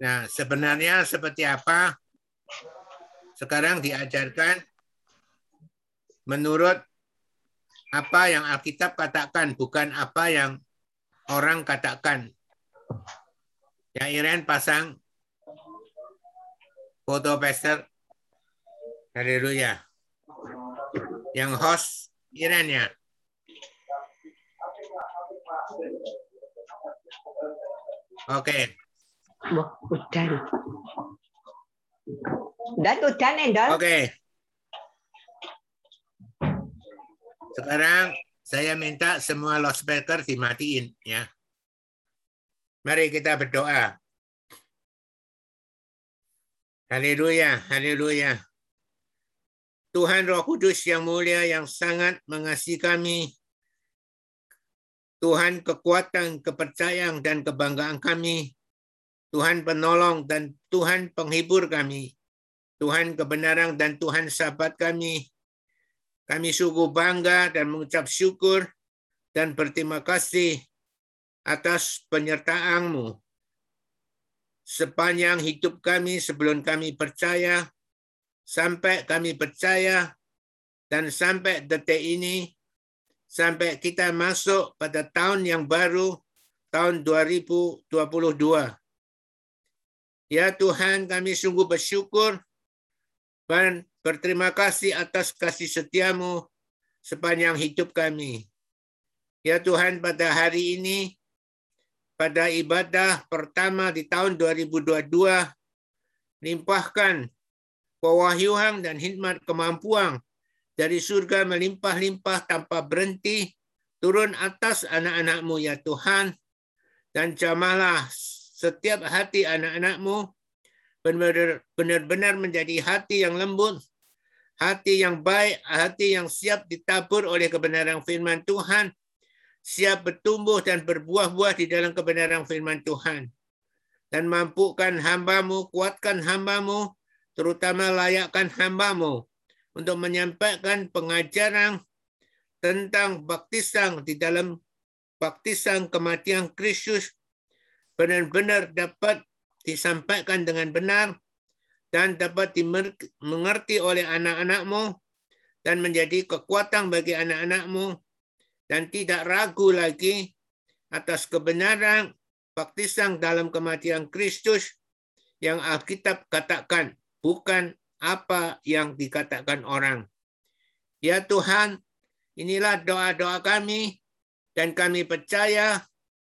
Nah, sebenarnya seperti apa? Sekarang diajarkan menurut apa yang Alkitab katakan, bukan apa yang orang katakan. Ya, Iren pasang foto pester. Haleluya. Yang host Iren ya. Oke. Wah, udan. Dan udan, Endol. Oke. Sekarang saya minta semua loudspeaker dimatiin ya. Mari kita berdoa. Haleluya, haleluya. Tuhan Roh Kudus yang mulia yang sangat mengasihi kami. Tuhan kekuatan, kepercayaan, dan kebanggaan kami. Tuhan penolong dan Tuhan penghibur kami. Tuhan kebenaran dan Tuhan sahabat kami. Kami sungguh bangga dan mengucap syukur dan berterima kasih atas penyertaan-Mu. Sepanjang hidup kami sebelum kami percaya, sampai kami percaya, dan sampai detik ini, sampai kita masuk pada tahun yang baru, tahun 2022. Ya Tuhan, kami sungguh bersyukur dan berterima kasih atas kasih setiamu sepanjang hidup kami. Ya Tuhan, pada hari ini, pada ibadah pertama di tahun 2022, limpahkan pewahyuan dan hikmat kemampuan dari surga melimpah-limpah tanpa berhenti turun atas anak-anakmu ya Tuhan dan jamalah setiap hati anak-anakmu benar-benar menjadi hati yang lembut, hati yang baik, hati yang siap ditabur oleh kebenaran firman Tuhan, siap bertumbuh dan berbuah-buah di dalam kebenaran firman Tuhan. Dan mampukan hambamu, kuatkan hambamu, terutama layakkan hambamu untuk menyampaikan pengajaran tentang baptisan di dalam baptisan kematian Kristus benar-benar dapat disampaikan dengan benar dan dapat dimengerti oleh anak-anakmu dan menjadi kekuatan bagi anak-anakmu dan tidak ragu lagi atas kebenaran baptisan dalam kematian Kristus yang Alkitab katakan, bukan apa yang dikatakan orang. Ya Tuhan, inilah doa-doa kami dan kami percaya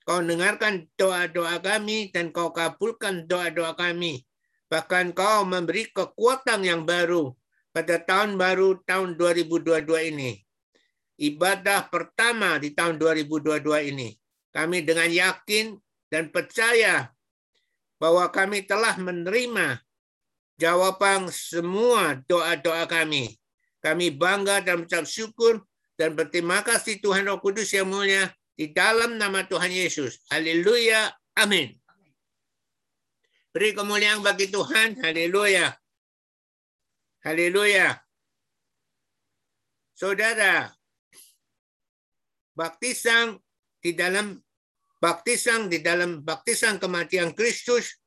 Kau dengarkan doa-doa kami dan kau kabulkan doa-doa kami. Bahkan kau memberi kekuatan yang baru pada tahun baru tahun 2022 ini. Ibadah pertama di tahun 2022 ini. Kami dengan yakin dan percaya bahwa kami telah menerima jawaban semua doa-doa kami. Kami bangga dan mengucap syukur dan berterima kasih Tuhan Roh Kudus yang mulia di dalam nama Tuhan Yesus. Haleluya. Amin. Beri kemuliaan bagi Tuhan. Haleluya. Haleluya. Saudara, baptisan di dalam baptisan di dalam baptisan kematian Kristus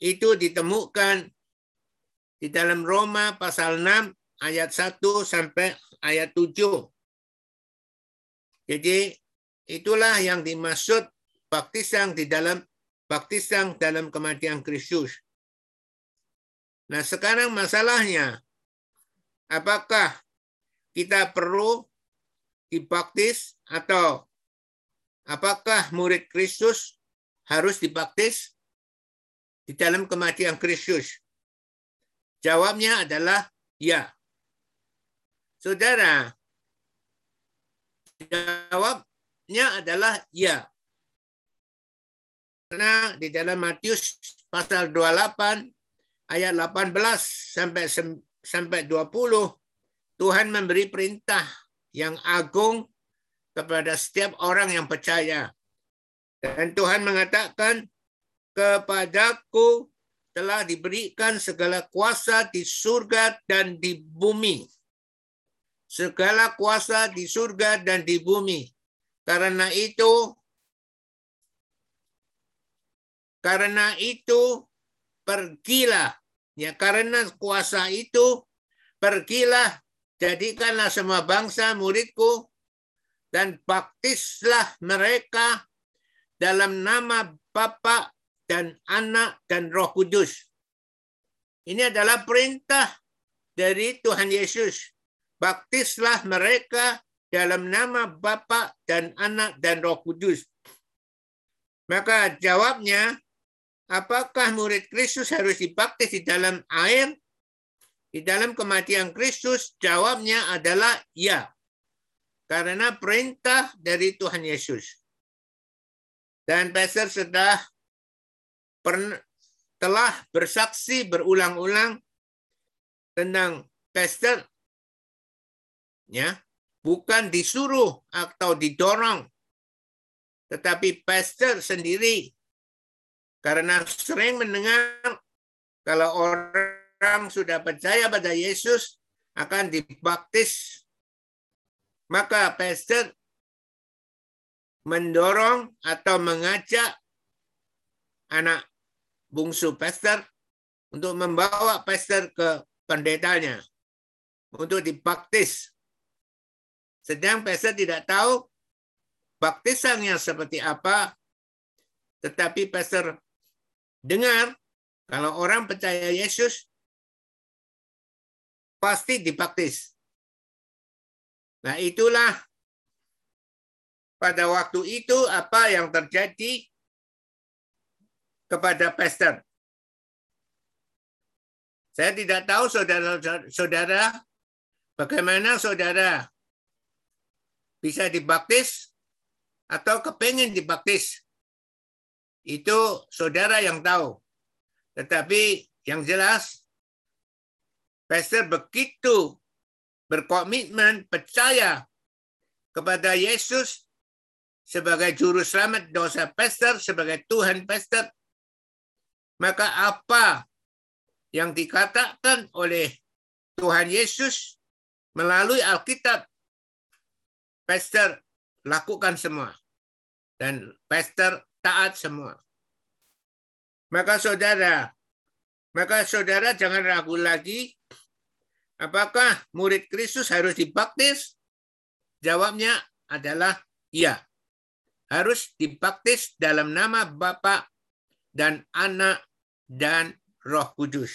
itu ditemukan di dalam Roma pasal 6 ayat 1 sampai ayat 7. Jadi itulah yang dimaksud baptisan di dalam baptisan dalam kematian Kristus. Nah, sekarang masalahnya apakah kita perlu dibaptis atau apakah murid Kristus harus dibaptis di dalam kematian Kristus? Jawabnya adalah ya. Saudara, Jawabnya adalah ya. Karena di dalam Matius pasal 28 ayat 18 sampai sampai 20 Tuhan memberi perintah yang agung kepada setiap orang yang percaya. Dan Tuhan mengatakan kepadaku telah diberikan segala kuasa di surga dan di bumi segala kuasa di surga dan di bumi. Karena itu, Karena itu pergilah. Ya karena kuasa itu pergilah jadikanlah semua bangsa muridku dan baptislah mereka dalam nama Bapa dan Anak dan Roh Kudus. Ini adalah perintah dari Tuhan Yesus. Baptislah mereka dalam nama Bapa dan Anak dan Roh Kudus. Maka jawabnya, apakah murid Kristus harus dibaptis di dalam air? Di dalam kematian Kristus, jawabnya adalah ya. Karena perintah dari Tuhan Yesus. Dan Pastor sudah telah bersaksi berulang-ulang tentang Pastor ya bukan disuruh atau didorong tetapi pastor sendiri karena sering mendengar kalau orang sudah percaya pada Yesus akan dibaptis maka pastor mendorong atau mengajak anak bungsu pastor untuk membawa pastor ke pendetanya untuk dibaptis. Sedang pastor tidak tahu baptisannya seperti apa, tetapi pastor dengar kalau orang percaya Yesus pasti dibaptis. Nah, itulah pada waktu itu apa yang terjadi kepada pastor. Saya tidak tahu saudara-saudara bagaimana saudara bisa dibaptis atau kepengen dibaptis. Itu saudara yang tahu. Tetapi yang jelas, pastor begitu berkomitmen, percaya kepada Yesus sebagai juru selamat dosa pastor, sebagai Tuhan pastor, maka apa yang dikatakan oleh Tuhan Yesus melalui Alkitab, pastor lakukan semua. Dan pastor taat semua. Maka saudara, maka saudara jangan ragu lagi apakah murid Kristus harus dibaptis? Jawabnya adalah iya. Harus dibaptis dalam nama Bapa dan Anak dan Roh Kudus.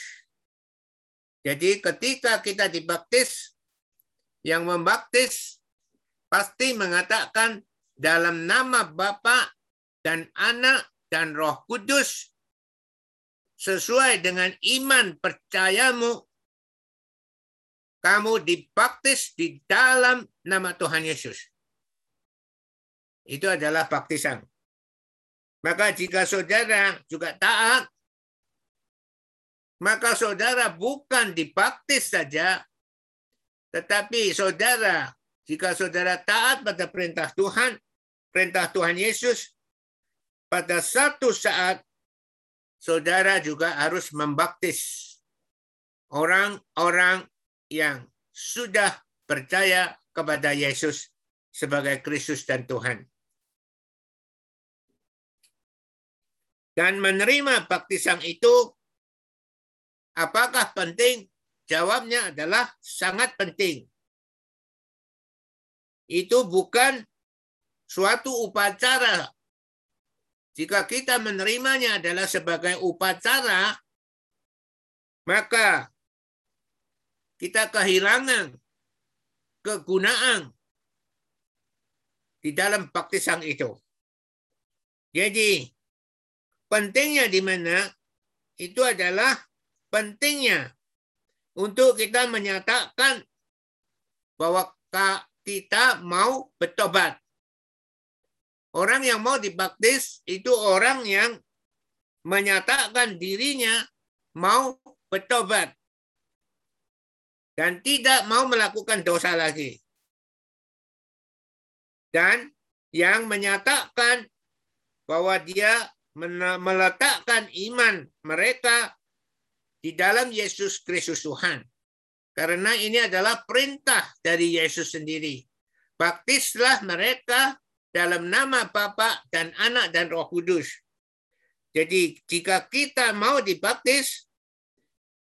Jadi ketika kita dibaptis, yang membaptis pasti mengatakan dalam nama Bapa dan Anak dan Roh Kudus sesuai dengan iman percayamu kamu dibaptis di dalam nama Tuhan Yesus. Itu adalah baptisan. Maka jika saudara juga taat, maka saudara bukan dibaptis saja, tetapi saudara jika saudara taat pada perintah Tuhan, perintah Tuhan Yesus, pada satu saat saudara juga harus membaptis orang-orang yang sudah percaya kepada Yesus sebagai Kristus dan Tuhan. Dan menerima baptisan itu, apakah penting? Jawabnya adalah sangat penting itu bukan suatu upacara. Jika kita menerimanya adalah sebagai upacara, maka kita kehilangan kegunaan di dalam baptisan itu. Jadi, pentingnya di mana itu adalah pentingnya untuk kita menyatakan bahwa kita mau bertobat. Orang yang mau dibaptis itu orang yang menyatakan dirinya mau bertobat dan tidak mau melakukan dosa lagi. Dan yang menyatakan bahwa dia meletakkan iman mereka di dalam Yesus Kristus Tuhan. Karena ini adalah perintah dari Yesus sendiri. Baptislah mereka dalam nama Bapa dan Anak dan Roh Kudus. Jadi jika kita mau dibaptis,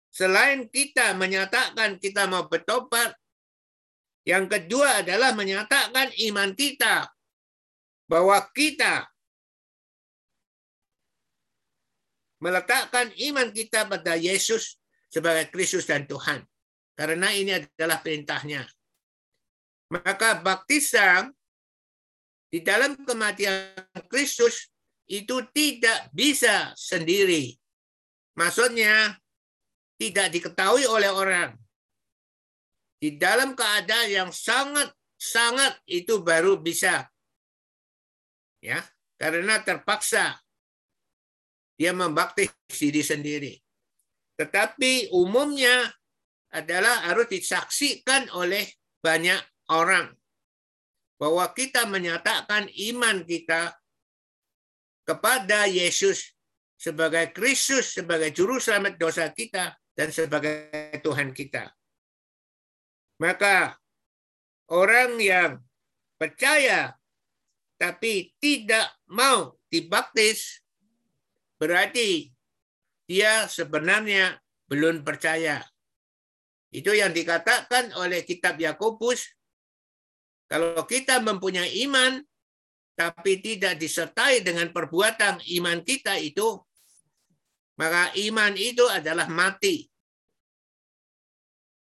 selain kita menyatakan kita mau bertobat, yang kedua adalah menyatakan iman kita bahwa kita meletakkan iman kita pada Yesus sebagai Kristus dan Tuhan. Karena ini adalah perintahnya. Maka baptisan di dalam kematian Kristus itu tidak bisa sendiri. Maksudnya tidak diketahui oleh orang. Di dalam keadaan yang sangat sangat itu baru bisa. Ya, karena terpaksa dia membaptis diri sendiri. Tetapi umumnya adalah harus disaksikan oleh banyak orang bahwa kita menyatakan iman kita kepada Yesus sebagai Kristus, sebagai juru selamat dosa kita, dan sebagai Tuhan kita. Maka orang yang percaya tapi tidak mau dibaptis berarti dia sebenarnya belum percaya. Itu yang dikatakan oleh kitab Yakobus. Kalau kita mempunyai iman, tapi tidak disertai dengan perbuatan iman kita itu, maka iman itu adalah mati.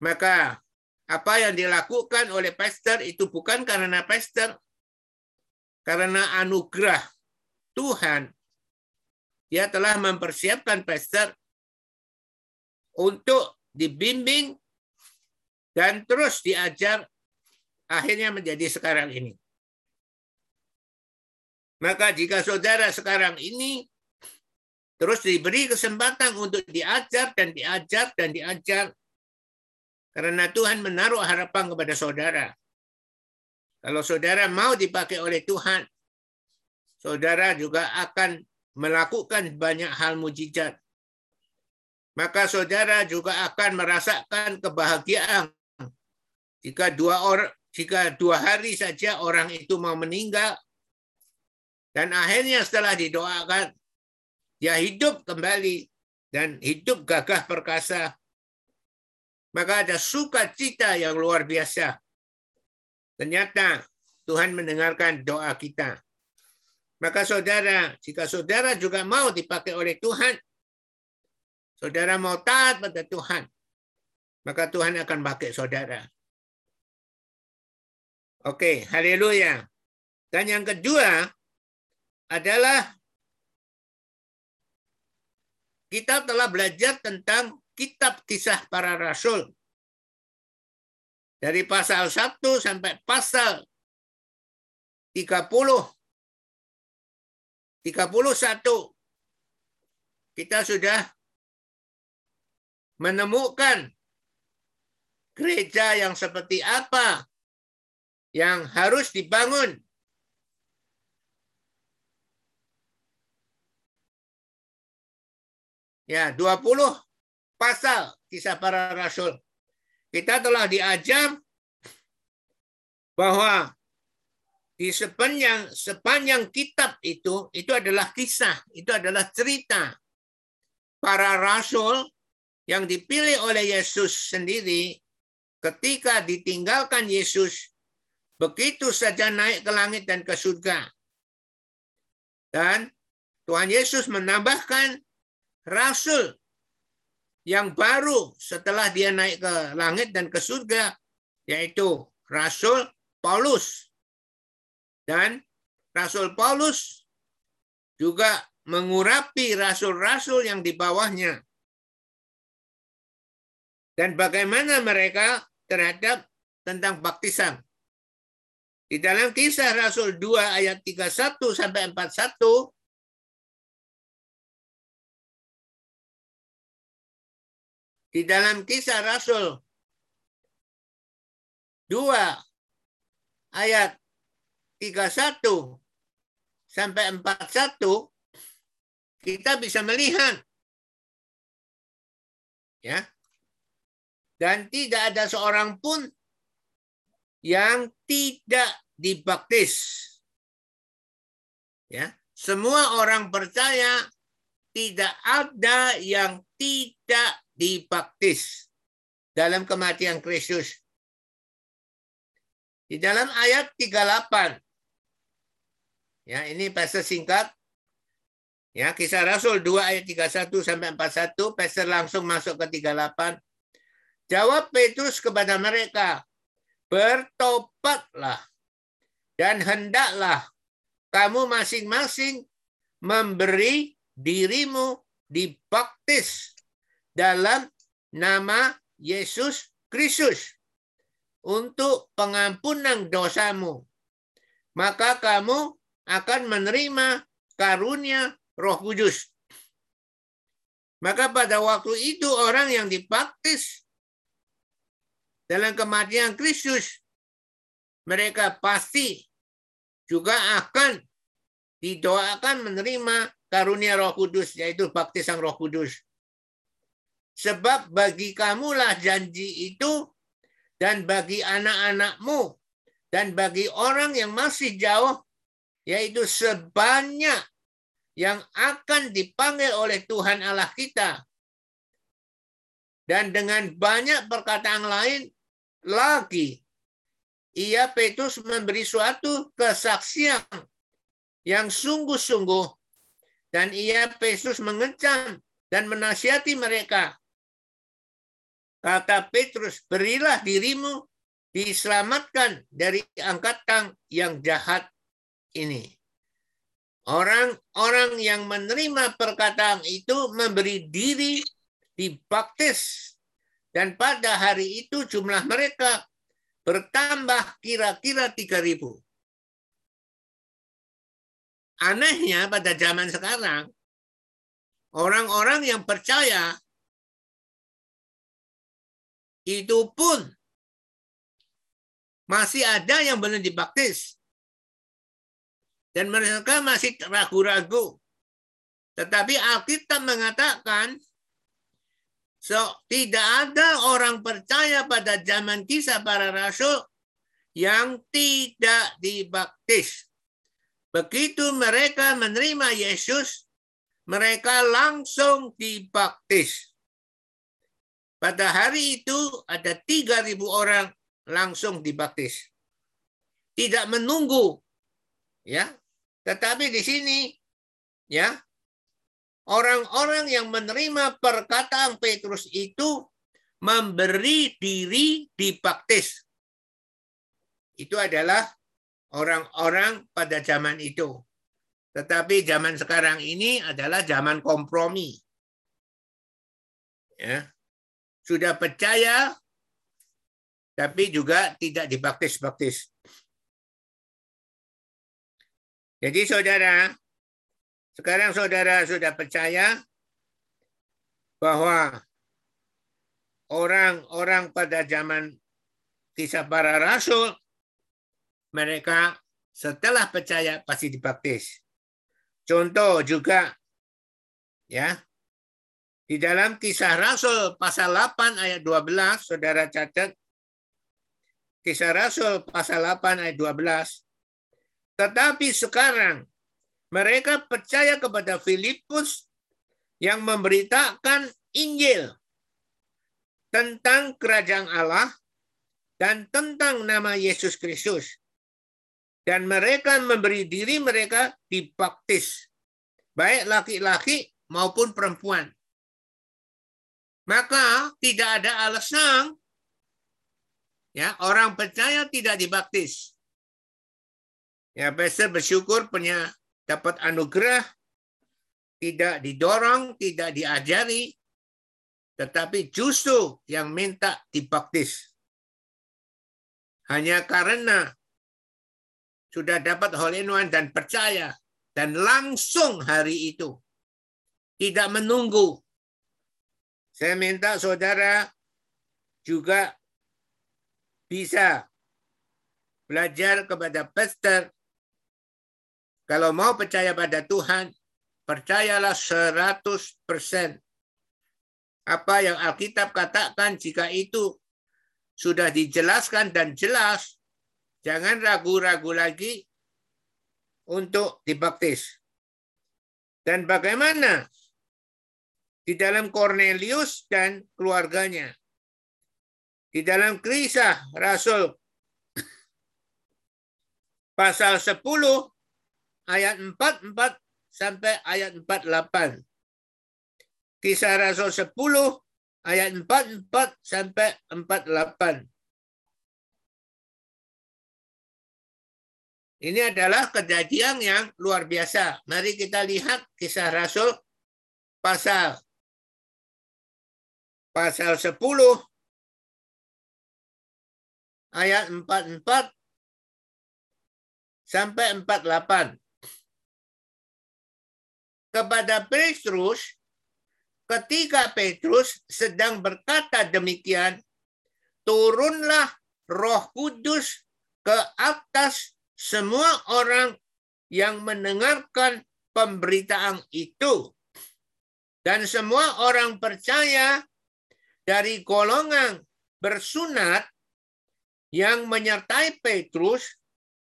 Maka apa yang dilakukan oleh pastor itu bukan karena pastor, karena anugerah Tuhan dia telah mempersiapkan pastor untuk dibimbing dan terus diajar akhirnya menjadi sekarang ini. Maka jika saudara sekarang ini terus diberi kesempatan untuk diajar dan diajar dan diajar karena Tuhan menaruh harapan kepada saudara. Kalau saudara mau dipakai oleh Tuhan, saudara juga akan melakukan banyak hal mujizat. Maka saudara juga akan merasakan kebahagiaan jika dua orang jika dua hari saja orang itu mau meninggal dan akhirnya setelah didoakan dia hidup kembali dan hidup gagah perkasa maka ada sukacita yang luar biasa ternyata Tuhan mendengarkan doa kita maka saudara, jika saudara juga mau dipakai oleh Tuhan, saudara mau taat pada Tuhan, maka Tuhan akan pakai saudara. Oke, haleluya. Dan yang kedua adalah kita telah belajar tentang kitab kisah para rasul. Dari pasal 1 sampai pasal 30 31 kita sudah menemukan gereja yang seperti apa yang harus dibangun. Ya, 20 pasal kisah para rasul. Kita telah diajar bahwa di sepanjang sepanjang kitab itu itu adalah kisah, itu adalah cerita para rasul yang dipilih oleh Yesus sendiri ketika ditinggalkan Yesus begitu saja naik ke langit dan ke surga. Dan Tuhan Yesus menambahkan rasul yang baru setelah dia naik ke langit dan ke surga yaitu Rasul Paulus dan Rasul Paulus juga mengurapi rasul-rasul yang di bawahnya. Dan bagaimana mereka terhadap tentang baptisan. Di dalam kisah Rasul 2 ayat 31 sampai 41 di dalam kisah Rasul 2 ayat 31 sampai 41 kita bisa melihat ya dan tidak ada seorang pun yang tidak dibaptis ya semua orang percaya tidak ada yang tidak dibaptis dalam kematian Kristus. Di dalam ayat 38. Ya, ini pasal singkat. Ya, kisah Rasul 2 ayat 31 sampai 41, pasal langsung masuk ke 38. Jawab Petrus kepada mereka, bertobatlah dan hendaklah kamu masing-masing memberi dirimu dibaptis dalam nama Yesus Kristus untuk pengampunan dosamu. Maka kamu akan menerima karunia roh kudus. Maka pada waktu itu orang yang dibaptis dalam kematian Kristus, mereka pasti juga akan didoakan menerima karunia roh kudus, yaitu baptisan roh kudus. Sebab bagi kamulah janji itu dan bagi anak-anakmu dan bagi orang yang masih jauh yaitu sebanyak yang akan dipanggil oleh Tuhan Allah kita. Dan dengan banyak perkataan lain lagi, ia Petrus memberi suatu kesaksian yang sungguh-sungguh dan ia Petrus mengecam dan menasihati mereka Kata Petrus, berilah dirimu diselamatkan dari angkatan yang jahat ini. Orang-orang yang menerima perkataan itu memberi diri dibaptis. Dan pada hari itu jumlah mereka bertambah kira-kira 3.000. Anehnya pada zaman sekarang, orang-orang yang percaya itu pun masih ada yang belum dibaptis. Dan mereka masih ragu-ragu. Tetapi Alkitab mengatakan, so, tidak ada orang percaya pada zaman kisah para rasul yang tidak dibaptis. Begitu mereka menerima Yesus, mereka langsung dibaptis. Pada hari itu ada 3.000 orang langsung dibaptis. Tidak menunggu. ya. Tetapi di sini ya orang-orang yang menerima perkataan Petrus itu memberi diri dibaptis. Itu adalah orang-orang pada zaman itu. Tetapi zaman sekarang ini adalah zaman kompromi. Ya sudah percaya tapi juga tidak dibaptis-baptis. Jadi saudara, sekarang saudara sudah percaya bahwa orang-orang pada zaman kisah para rasul, mereka setelah percaya pasti dibaptis. Contoh juga, ya, di dalam kisah Rasul pasal 8 ayat 12, saudara catat. Kisah Rasul pasal 8 ayat 12. Tetapi sekarang mereka percaya kepada Filipus yang memberitakan Injil tentang kerajaan Allah dan tentang nama Yesus Kristus. Dan mereka memberi diri mereka dibaptis. Baik laki-laki maupun perempuan. Maka tidak ada alasan ya orang percaya tidak dibaptis. Ya, pastor bersyukur punya dapat anugerah, tidak didorong, tidak diajari, tetapi justru yang minta dibaptis. Hanya karena sudah dapat Holy One dan percaya dan langsung hari itu tidak menunggu saya minta saudara juga bisa belajar kepada pastor. Kalau mau percaya pada Tuhan, percayalah 100%. Apa yang Alkitab katakan jika itu sudah dijelaskan dan jelas, jangan ragu-ragu lagi untuk dibaptis. Dan bagaimana di dalam Cornelius dan keluarganya. Di dalam kisah Rasul pasal 10 ayat 44 sampai ayat 48. Kisah Rasul 10 ayat 44 sampai 48. Ini adalah kejadian yang luar biasa. Mari kita lihat kisah Rasul pasal pasal 10 ayat 44 sampai 48. Kepada Petrus, ketika Petrus sedang berkata demikian, turunlah roh kudus ke atas semua orang yang mendengarkan pemberitaan itu. Dan semua orang percaya dari golongan bersunat yang menyertai Petrus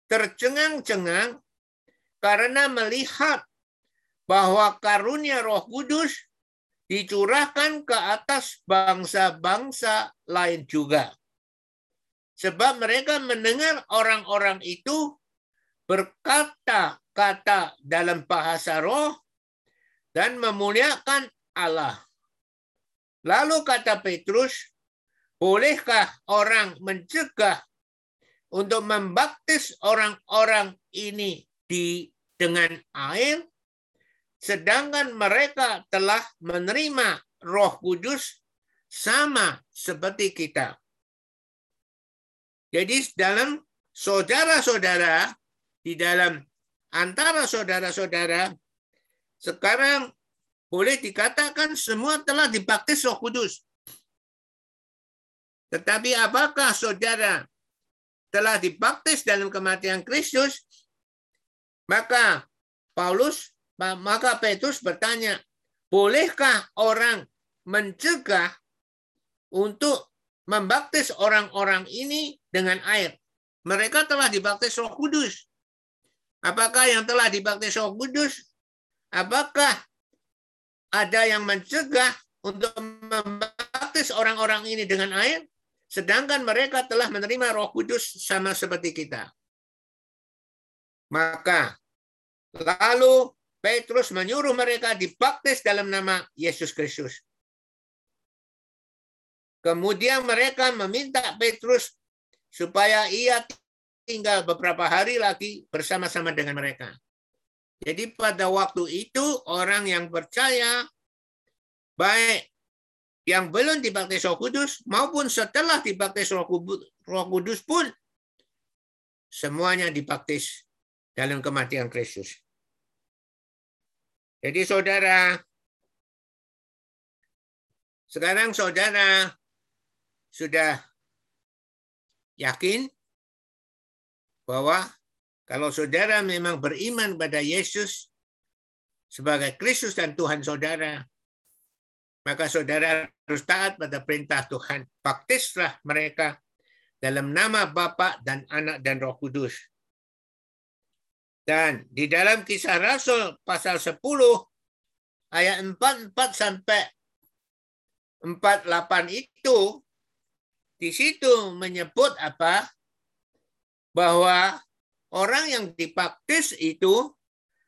tercengang-cengang karena melihat bahwa karunia Roh Kudus dicurahkan ke atas bangsa-bangsa lain juga. Sebab mereka mendengar orang-orang itu berkata-kata dalam bahasa roh dan memuliakan Allah. Lalu kata Petrus, bolehkah orang mencegah untuk membaptis orang-orang ini di dengan air sedangkan mereka telah menerima Roh Kudus sama seperti kita. Jadi dalam saudara-saudara di dalam antara saudara-saudara sekarang boleh dikatakan semua telah dibaptis Roh Kudus. Tetapi apakah saudara telah dibaptis dalam kematian Kristus? Maka Paulus, maka Petrus bertanya, bolehkah orang mencegah untuk membaptis orang-orang ini dengan air? Mereka telah dibaptis Roh Kudus. Apakah yang telah dibaptis Roh Kudus? Apakah ada yang mencegah untuk membaptis orang-orang ini dengan air? Sedangkan mereka telah menerima Roh Kudus sama seperti kita. Maka lalu Petrus menyuruh mereka dibaptis dalam nama Yesus Kristus. Kemudian mereka meminta Petrus supaya ia tinggal beberapa hari lagi bersama-sama dengan mereka. Jadi pada waktu itu orang yang percaya baik yang belum dibaptis Roh Kudus maupun setelah dibaptis Roh Kudus pun semuanya dibaptis dalam kematian Kristus. Jadi saudara, sekarang saudara sudah yakin bahwa kalau saudara memang beriman pada Yesus sebagai Kristus dan Tuhan saudara, maka saudara harus taat pada perintah Tuhan. Baptislah mereka dalam nama Bapa dan Anak dan Roh Kudus. Dan di dalam kisah Rasul pasal 10 ayat 44 sampai 48 itu di situ menyebut apa? bahwa orang yang dibaptis itu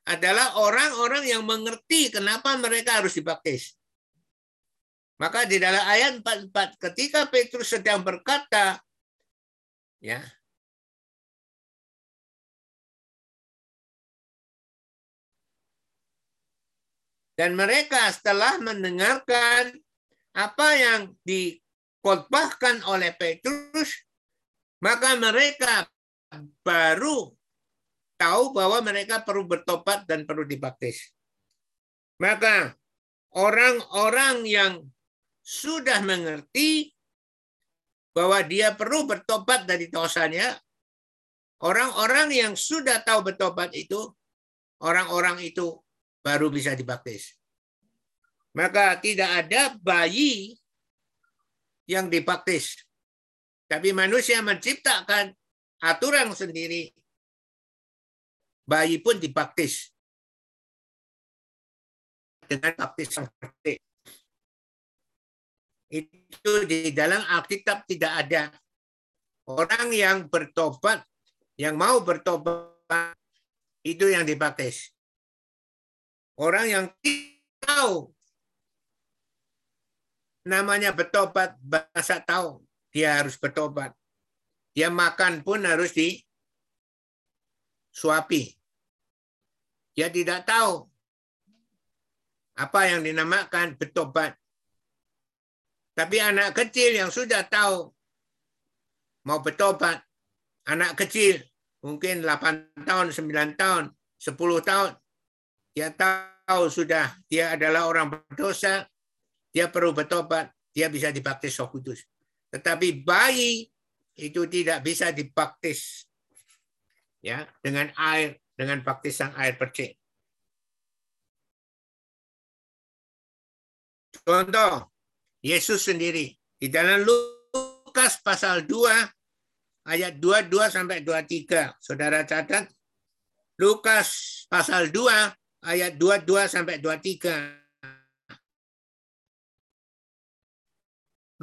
adalah orang-orang yang mengerti kenapa mereka harus dibaptis. Maka di dalam ayat 44 ketika Petrus sedang berkata ya Dan mereka setelah mendengarkan apa yang dikotbahkan oleh Petrus, maka mereka baru tahu bahwa mereka perlu bertobat dan perlu dibaptis. Maka orang-orang yang sudah mengerti bahwa dia perlu bertobat dari dosanya, orang-orang yang sudah tahu bertobat itu, orang-orang itu baru bisa dibaptis. Maka tidak ada bayi yang dibaptis. Tapi manusia menciptakan aturan sendiri, bayi pun dibaptis dengan baptisan Itu di dalam Alkitab tidak ada. Orang yang bertobat, yang mau bertobat, itu yang dibaptis. Orang yang tahu namanya bertobat, bahasa tahu dia harus bertobat. Dia makan pun harus disuapi. Dia tidak tahu apa yang dinamakan bertobat. Tapi anak kecil yang sudah tahu mau bertobat, anak kecil mungkin 8 tahun, 9 tahun, 10 tahun, dia tahu sudah dia adalah orang berdosa, dia perlu bertobat, dia bisa dibaptis Roh Kudus. Tetapi bayi itu tidak bisa dibaptis ya dengan air dengan baptisan air percik. Contoh, Yesus sendiri di dalam Lukas pasal 2 ayat 22 sampai 23. Saudara catat Lukas pasal 2 ayat 22 sampai 23.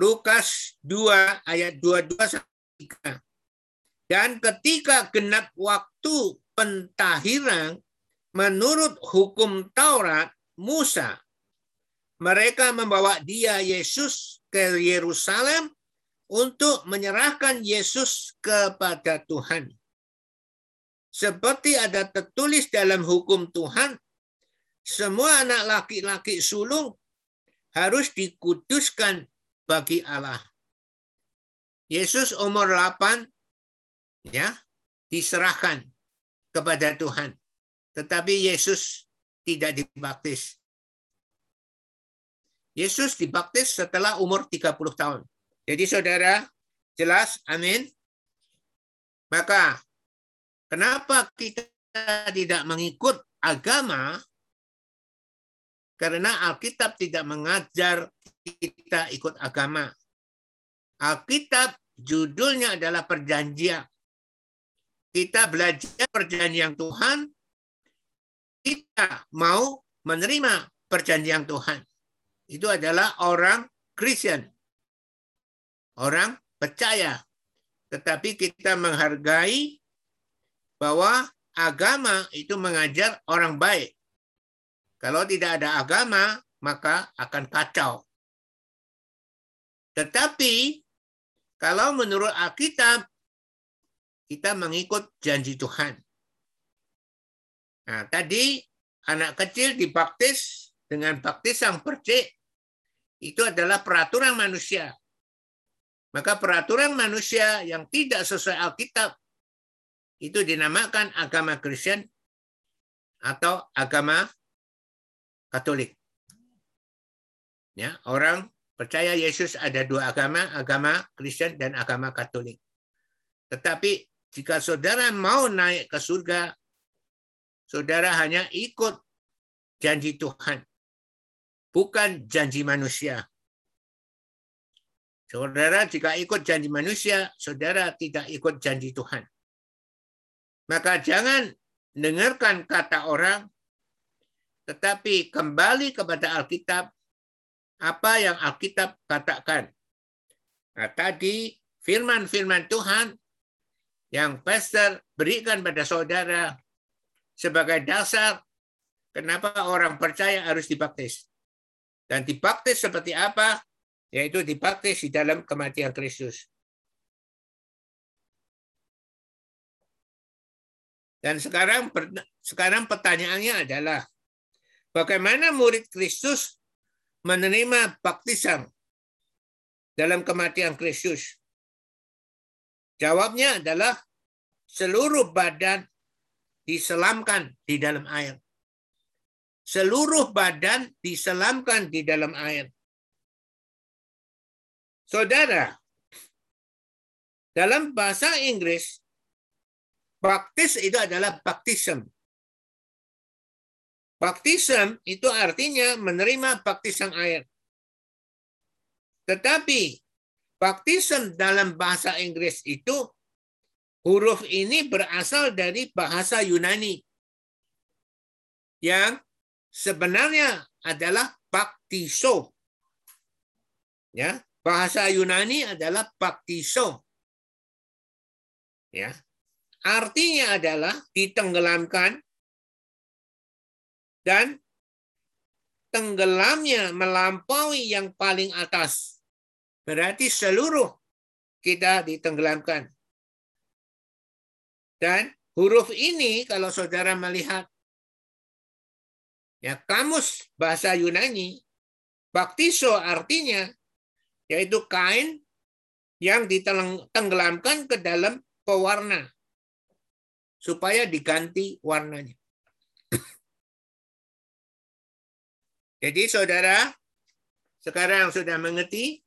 Lukas 2 ayat 22 sampai 3. Dan ketika genap waktu pentahiran menurut hukum Taurat Musa, mereka membawa dia Yesus ke Yerusalem untuk menyerahkan Yesus kepada Tuhan. Seperti ada tertulis dalam hukum Tuhan, semua anak laki-laki sulung harus dikuduskan bagi Allah. Yesus umur 8 ya diserahkan kepada Tuhan. Tetapi Yesus tidak dibaptis. Yesus dibaptis setelah umur 30 tahun. Jadi saudara, jelas, amin. Maka, kenapa kita tidak mengikut agama? Karena Alkitab tidak mengajar kita ikut agama. Alkitab judulnya adalah perjanjian kita belajar perjanjian Tuhan, kita mau menerima perjanjian Tuhan. Itu adalah orang Kristen. Orang percaya. Tetapi kita menghargai bahwa agama itu mengajar orang baik. Kalau tidak ada agama, maka akan kacau. Tetapi kalau menurut Alkitab, kita mengikut janji Tuhan. Nah, tadi anak kecil dibaptis dengan baptisan percik itu adalah peraturan manusia. Maka peraturan manusia yang tidak sesuai Alkitab itu dinamakan agama Kristen atau agama Katolik. Ya, orang percaya Yesus ada dua agama, agama Kristen dan agama Katolik. Tetapi jika saudara mau naik ke surga, saudara hanya ikut janji Tuhan, bukan janji manusia. Saudara jika ikut janji manusia, saudara tidak ikut janji Tuhan. Maka jangan dengarkan kata orang, tetapi kembali kepada Alkitab, apa yang Alkitab katakan. Nah, tadi firman-firman Tuhan yang pastor berikan pada saudara sebagai dasar kenapa orang percaya harus dibaptis. Dan dibaptis seperti apa? Yaitu dibaptis di dalam kematian Kristus. Dan sekarang sekarang pertanyaannya adalah bagaimana murid Kristus menerima baptisan dalam kematian Kristus? Jawabnya adalah seluruh badan diselamkan di dalam air. Seluruh badan diselamkan di dalam air. Saudara, dalam bahasa Inggris, baptis itu adalah baptism. Baptism itu artinya menerima baptisan air. Tetapi Baptism dalam bahasa Inggris itu huruf ini berasal dari bahasa Yunani yang sebenarnya adalah baptiso. Ya, bahasa Yunani adalah baptiso. Ya. Artinya adalah ditenggelamkan dan tenggelamnya melampaui yang paling atas. Berarti seluruh kita ditenggelamkan. Dan huruf ini kalau saudara melihat ya kamus bahasa Yunani, baptiso artinya yaitu kain yang ditenggelamkan ke dalam pewarna supaya diganti warnanya. Jadi saudara sekarang sudah mengerti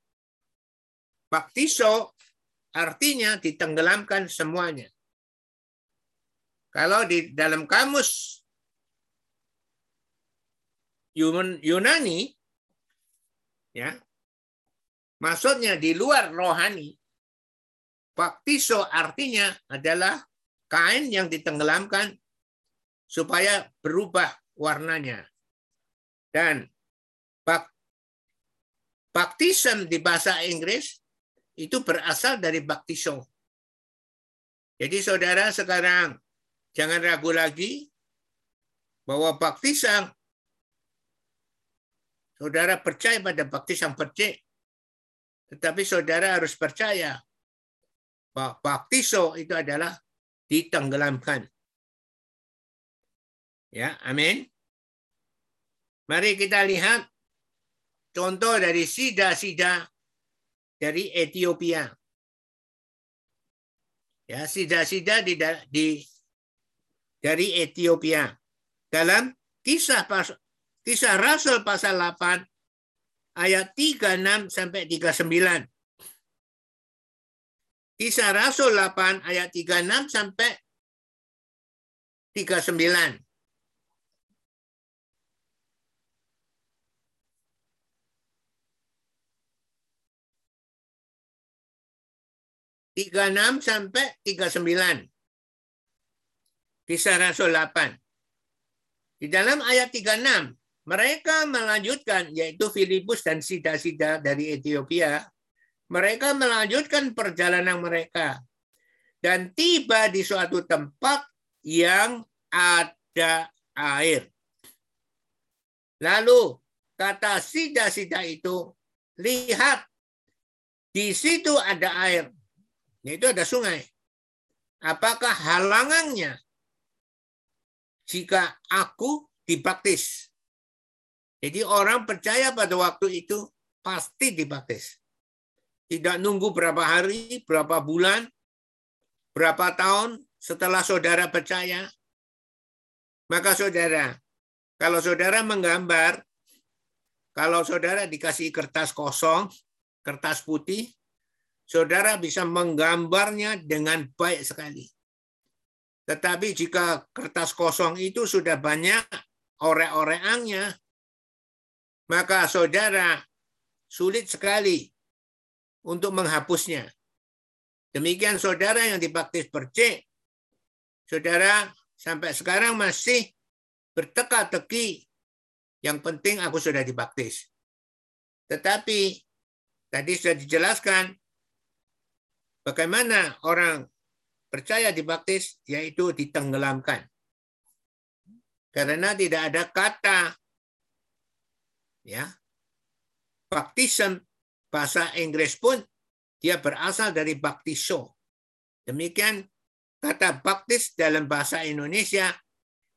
baptiso artinya ditenggelamkan semuanya. Kalau di dalam kamus Yunani, ya, maksudnya di luar rohani, baptiso artinya adalah kain yang ditenggelamkan supaya berubah warnanya. Dan baptism di bahasa Inggris itu berasal dari baptiso. Jadi saudara sekarang Jangan ragu lagi bahwa baptisan saudara percaya pada baptisan percik. Tetapi saudara harus percaya bahwa baptiso itu adalah ditenggelamkan. Ya, amin. Mari kita lihat contoh dari sida-sida dari Ethiopia. Ya, sida-sida di, di dari Ethiopia. Dalam kisah pas, kisah Rasul pasal 8 ayat 36 sampai 39. Kisah Rasul 8 ayat 36 sampai 39. Tiga enam sampai tiga sembilan. Kisah Rasul 8. Di dalam ayat 36, mereka melanjutkan, yaitu Filipus dan sida-sida dari Ethiopia, mereka melanjutkan perjalanan mereka dan tiba di suatu tempat yang ada air. Lalu kata sida-sida itu, lihat di situ ada air, yaitu ada sungai. Apakah halangannya jika aku dibaptis. Jadi orang percaya pada waktu itu pasti dibaptis. Tidak nunggu berapa hari, berapa bulan, berapa tahun setelah saudara percaya. Maka saudara, kalau saudara menggambar, kalau saudara dikasih kertas kosong, kertas putih, saudara bisa menggambarnya dengan baik sekali. Tetapi jika kertas kosong itu sudah banyak orek-orekannya, maka saudara sulit sekali untuk menghapusnya. Demikian saudara yang dibaptis percik, saudara sampai sekarang masih berteka-teki. Yang penting aku sudah dibaptis. Tetapi tadi sudah dijelaskan bagaimana orang percaya dibaptis yaitu ditenggelamkan. Karena tidak ada kata ya baptism bahasa Inggris pun dia berasal dari baptiso. Demikian kata baptis dalam bahasa Indonesia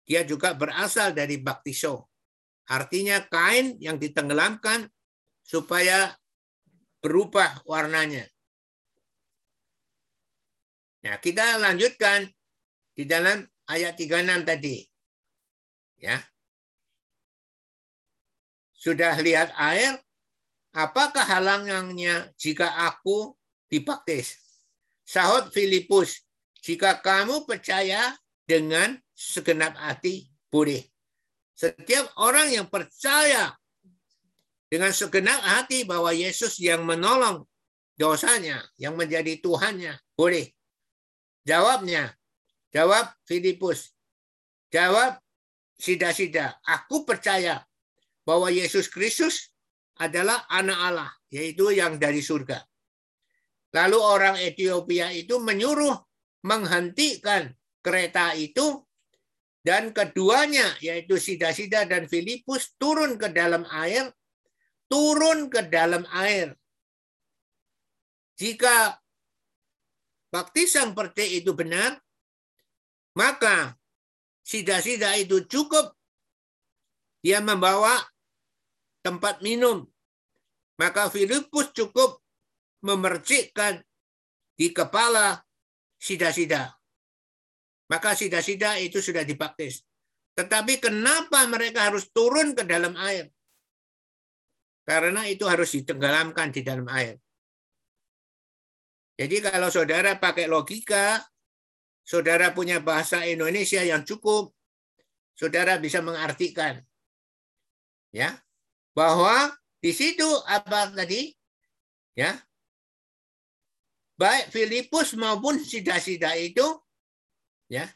dia juga berasal dari baptiso. Artinya kain yang ditenggelamkan supaya berubah warnanya. Nah, kita lanjutkan di dalam ayat 36 tadi. Ya. Sudah lihat air? Apakah halangannya jika aku dibaptis? Sahut Filipus, jika kamu percaya dengan segenap hati, boleh. Setiap orang yang percaya dengan segenap hati bahwa Yesus yang menolong dosanya, yang menjadi Tuhannya, boleh. Jawabnya, jawab Filipus. Jawab Sida-sida. Aku percaya bahwa Yesus Kristus adalah anak Allah, yaitu yang dari surga. Lalu orang Ethiopia itu menyuruh menghentikan kereta itu dan keduanya yaitu Sida-Sida dan Filipus turun ke dalam air, turun ke dalam air. Jika baptisan percaya itu benar, maka Sida-Sida itu cukup dia membawa tempat minum. Maka Filipus cukup memercikkan di kepala sida-sida. Maka sida-sida itu sudah dibaptis. Tetapi kenapa mereka harus turun ke dalam air? Karena itu harus ditenggelamkan di dalam air. Jadi kalau saudara pakai logika, saudara punya bahasa Indonesia yang cukup, saudara bisa mengartikan ya bahwa di situ apa tadi ya baik Filipus maupun sida-sida itu ya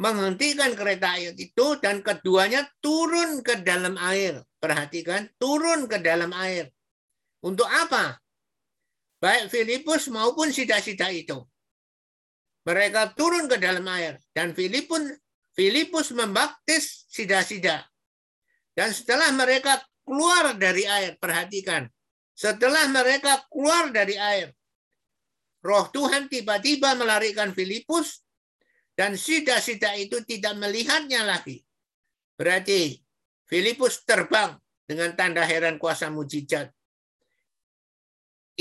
menghentikan kereta air itu dan keduanya turun ke dalam air. Perhatikan, turun ke dalam air. Untuk apa? Baik Filipus maupun sida-sida itu. Mereka turun ke dalam air dan Filipus Filipus membaptis sida-sida. Dan setelah mereka keluar dari air, perhatikan. Setelah mereka keluar dari air, Roh Tuhan tiba-tiba melarikan Filipus dan sida-sida itu tidak melihatnya lagi. Berarti Filipus terbang dengan tanda heran kuasa mujizat.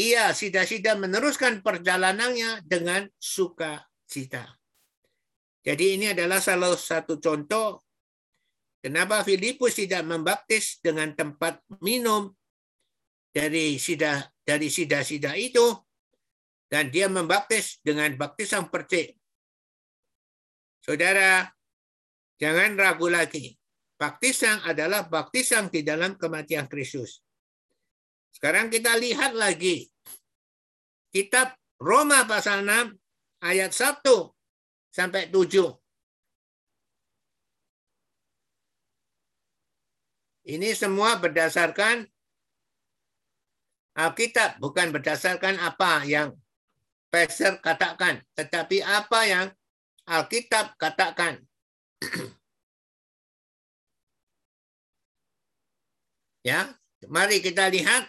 Ia sida-sida meneruskan perjalanannya dengan sukacita. Jadi ini adalah salah satu contoh kenapa Filipus tidak membaptis dengan tempat minum dari sida dari sida-sida itu dan dia membaptis dengan baptisan percik. Saudara, jangan ragu lagi. Baptisan adalah baptisan di dalam kematian Kristus. Sekarang kita lihat lagi. Kitab Roma pasal 6 ayat 1 sampai 7. Ini semua berdasarkan Alkitab, bukan berdasarkan apa yang Pastor katakan, tetapi apa yang Alkitab katakan. ya, mari kita lihat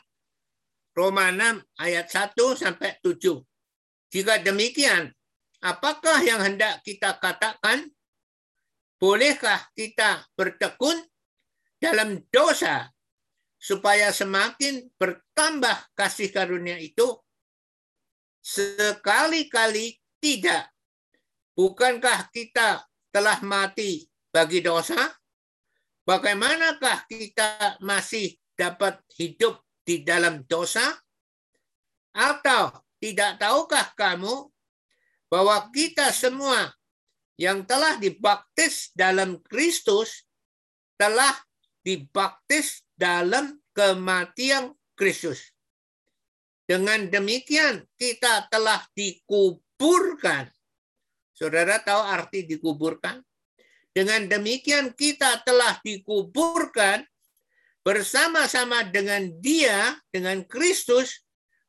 Roma 6 ayat 1 sampai 7. Jika demikian, apakah yang hendak kita katakan? Bolehkah kita bertekun dalam dosa supaya semakin bertambah kasih karunia itu Sekali-kali tidak. Bukankah kita telah mati bagi dosa? Bagaimanakah kita masih dapat hidup di dalam dosa? Atau tidak tahukah kamu bahwa kita semua yang telah dibaptis dalam Kristus telah dibaptis dalam kematian Kristus. Dengan demikian kita telah dikuburkan. Saudara tahu arti dikuburkan? Dengan demikian kita telah dikuburkan bersama-sama dengan dia, dengan Kristus,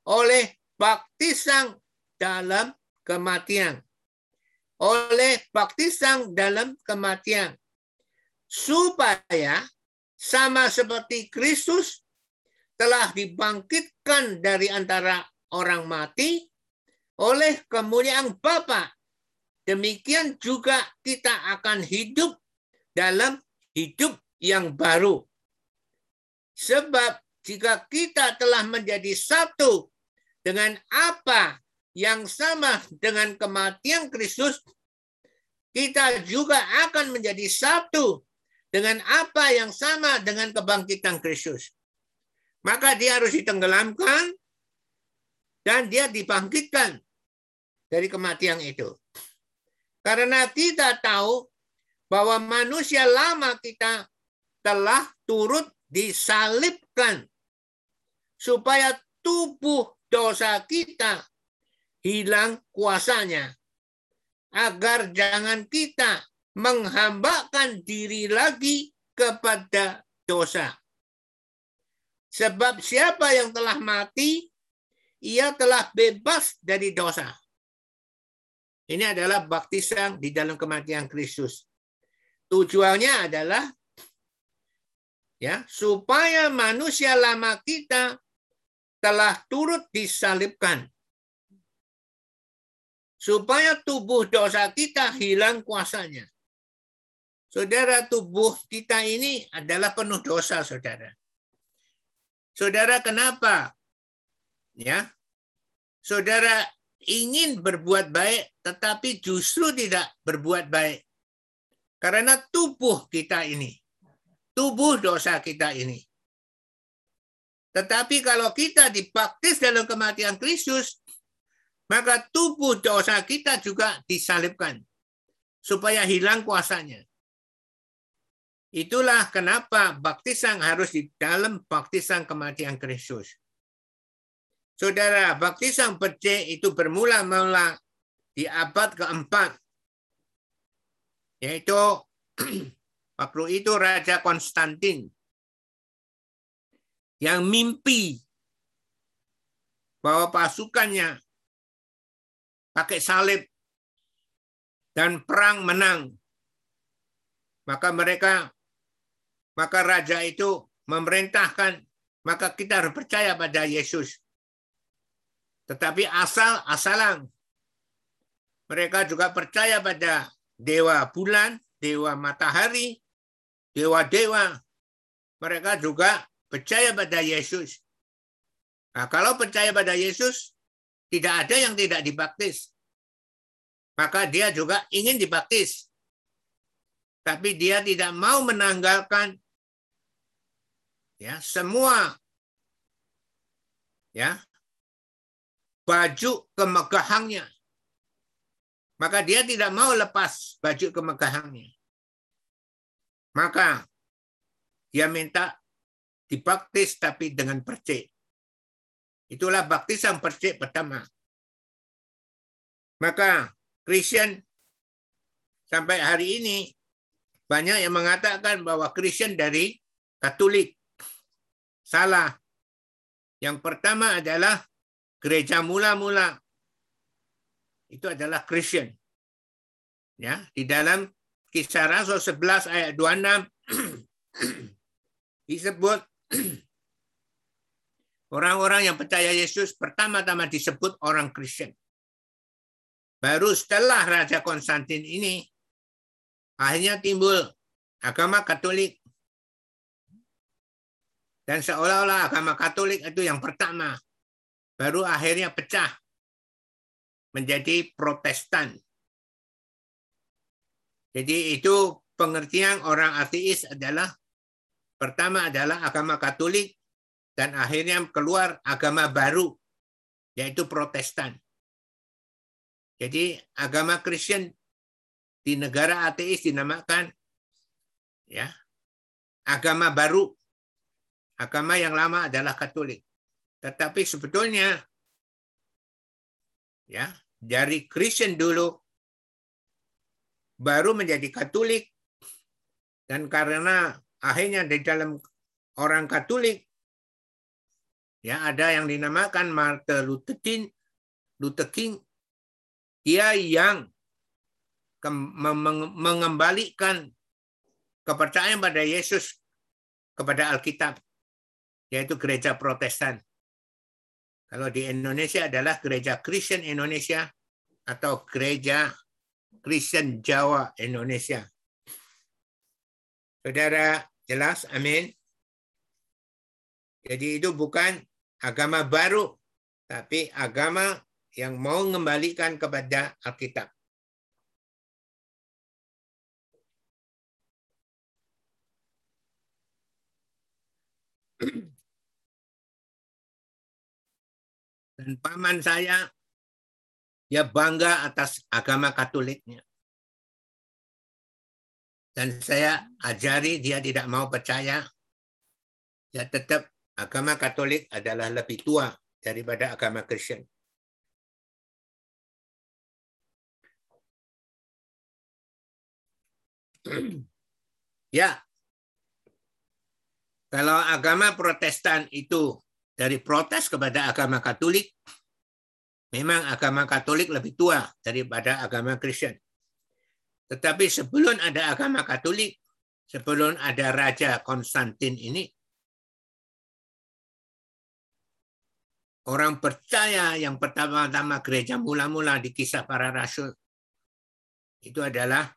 oleh baptisan dalam kematian. Oleh baptisan dalam kematian. Supaya sama seperti Kristus telah dibangkitkan dari antara orang mati oleh kemuliaan Bapa. Demikian juga kita akan hidup dalam hidup yang baru. Sebab jika kita telah menjadi satu dengan apa yang sama dengan kematian Kristus, kita juga akan menjadi satu dengan apa yang sama dengan kebangkitan Kristus maka dia harus ditenggelamkan dan dia dibangkitkan dari kematian itu. Karena kita tahu bahwa manusia lama kita telah turut disalibkan supaya tubuh dosa kita hilang kuasanya agar jangan kita menghambakan diri lagi kepada dosa. Sebab siapa yang telah mati, ia telah bebas dari dosa. Ini adalah baptisan di dalam kematian Kristus. Tujuannya adalah ya supaya manusia lama kita telah turut disalibkan. Supaya tubuh dosa kita hilang kuasanya. Saudara, tubuh kita ini adalah penuh dosa, saudara. Saudara, kenapa? Ya, saudara ingin berbuat baik, tetapi justru tidak berbuat baik. Karena tubuh kita ini, tubuh dosa kita ini. Tetapi kalau kita dibaptis dalam kematian Kristus, maka tubuh dosa kita juga disalibkan supaya hilang kuasanya. Itulah kenapa baptisan harus di dalam baptisan kematian Kristus. Saudara, baptisan percaya itu bermula-mula di abad keempat. Yaitu waktu itu Raja Konstantin yang mimpi bahwa pasukannya pakai salib dan perang menang. Maka mereka, maka raja itu memerintahkan, maka kita harus percaya pada Yesus. Tetapi asal asalan mereka juga percaya pada dewa bulan, dewa matahari, dewa-dewa. Mereka juga percaya pada Yesus. Nah, kalau percaya pada Yesus, tidak ada yang tidak dibaptis. Maka dia juga ingin dibaptis. Tapi dia tidak mau menanggalkan ya semua ya baju kemegahannya. Maka dia tidak mau lepas baju kemegahannya. Maka dia minta dibaptis tapi dengan percik. Itulah baptisan persik pertama. Maka Kristen sampai hari ini banyak yang mengatakan bahwa Kristen dari Katolik. Salah. Yang pertama adalah gereja mula-mula. Itu adalah Kristen. Ya, di dalam Kisah Rasul 11 ayat 26 disebut Orang-orang yang percaya Yesus pertama-tama disebut orang Kristen. Baru setelah Raja Konstantin ini, akhirnya timbul agama Katolik. Dan seolah-olah agama Katolik itu yang pertama. Baru akhirnya pecah menjadi Protestan. Jadi itu pengertian orang ateis adalah pertama adalah agama Katolik, dan akhirnya keluar agama baru yaitu Protestan. Jadi agama Kristen di negara ateis dinamakan ya agama baru. Agama yang lama adalah Katolik. Tetapi sebetulnya ya dari Kristen dulu baru menjadi Katolik dan karena akhirnya di dalam orang Katolik Ya, ada yang dinamakan Martin Luther King, Luther King dia yang mengembalikan kepercayaan pada Yesus kepada Alkitab, yaitu gereja Protestan. Kalau di Indonesia adalah gereja Kristen Indonesia atau gereja Kristen Jawa Indonesia. Saudara, jelas? Amin. Jadi itu bukan agama baru, tapi agama yang mau mengembalikan kepada Alkitab. Dan paman saya, dia bangga atas agama Katoliknya. Dan saya ajari dia tidak mau percaya. Dia tetap agama Katolik adalah lebih tua daripada agama Kristen. ya. Kalau agama Protestan itu dari protes kepada agama Katolik, memang agama Katolik lebih tua daripada agama Kristen. Tetapi sebelum ada agama Katolik, sebelum ada Raja Konstantin ini, orang percaya yang pertama-tama gereja mula-mula di kisah para rasul itu adalah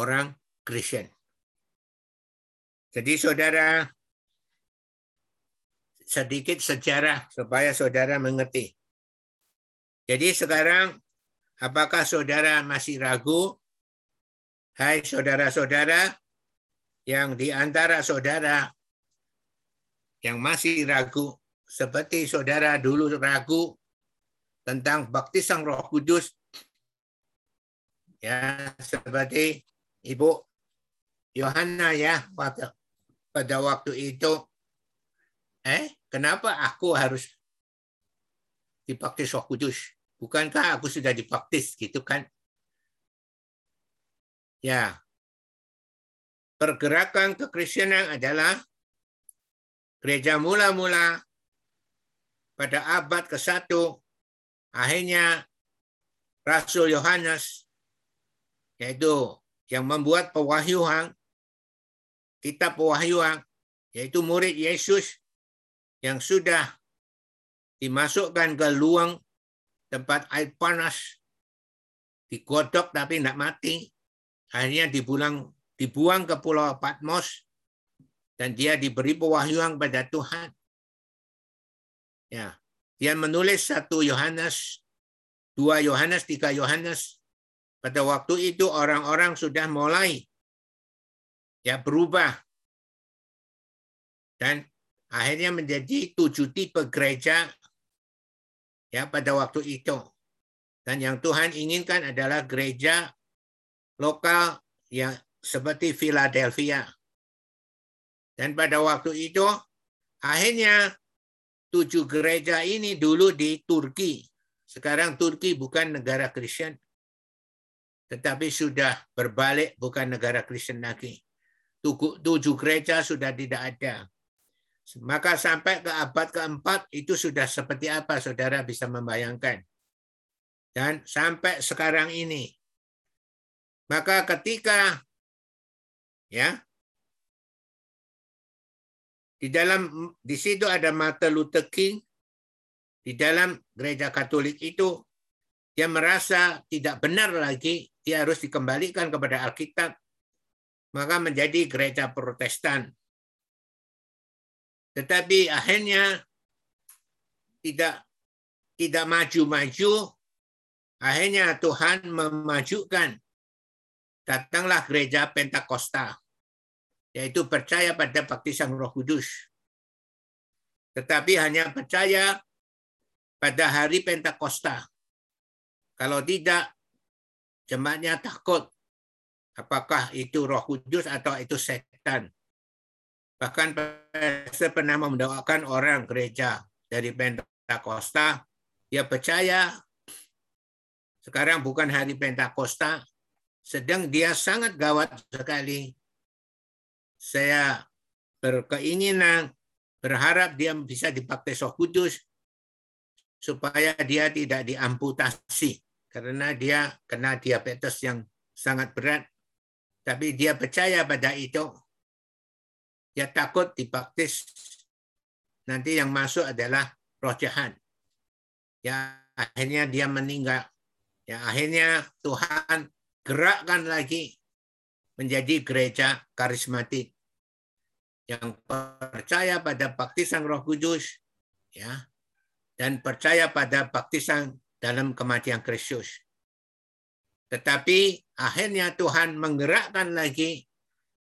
orang Kristen. Jadi saudara sedikit sejarah supaya saudara mengerti. Jadi sekarang apakah saudara masih ragu? Hai saudara-saudara yang di antara saudara yang masih ragu seperti saudara dulu ragu tentang baptisan Roh Kudus ya seperti Ibu Yohana ya pada pada waktu itu eh kenapa aku harus dibaptis Roh Kudus? Bukankah aku sudah dibaptis gitu kan? Ya. Pergerakan kekristenan adalah gereja mula-mula pada abad ke-1 akhirnya Rasul Yohanes yaitu yang membuat pewahyuan kitab pewahyuan yaitu murid Yesus yang sudah dimasukkan ke luang tempat air panas, digodok tapi tidak mati, akhirnya dibuang, dibuang ke Pulau Patmos, dan dia diberi pewahyuan pada Tuhan. Ya, dia menulis satu Yohanes, dua Yohanes, tiga Yohanes. Pada waktu itu orang-orang sudah mulai ya berubah dan akhirnya menjadi tujuh tipe gereja ya pada waktu itu. Dan yang Tuhan inginkan adalah gereja lokal yang seperti Philadelphia. Dan pada waktu itu akhirnya tujuh gereja ini dulu di Turki. Sekarang Turki bukan negara Kristen. Tetapi sudah berbalik bukan negara Kristen lagi. Tujuh gereja sudah tidak ada. Maka sampai ke abad keempat itu sudah seperti apa saudara bisa membayangkan. Dan sampai sekarang ini. Maka ketika ya di dalam di situ ada Martin Luther King di dalam gereja Katolik itu dia merasa tidak benar lagi dia harus dikembalikan kepada Alkitab maka menjadi gereja Protestan tetapi akhirnya tidak tidak maju-maju. Akhirnya Tuhan memajukan. Datanglah gereja Pentakosta, yaitu percaya pada baptisan Roh Kudus. Tetapi hanya percaya pada hari Pentakosta. Kalau tidak, jemaatnya takut. Apakah itu Roh Kudus atau itu setan? Bahkan saya pernah mendoakan orang gereja dari Pentakosta, dia percaya sekarang bukan hari Pentakosta, sedang dia sangat gawat sekali. Saya berkeinginan, berharap dia bisa dipakai Roh Kudus supaya dia tidak diamputasi karena dia kena diabetes yang sangat berat. Tapi dia percaya pada itu dia takut dibaptis. Nanti yang masuk adalah roh jahat. Ya akhirnya dia meninggal. Ya akhirnya Tuhan gerakkan lagi menjadi gereja karismatik yang percaya pada baptisan Roh Kudus ya dan percaya pada baptisan dalam kematian Kristus. Tetapi akhirnya Tuhan menggerakkan lagi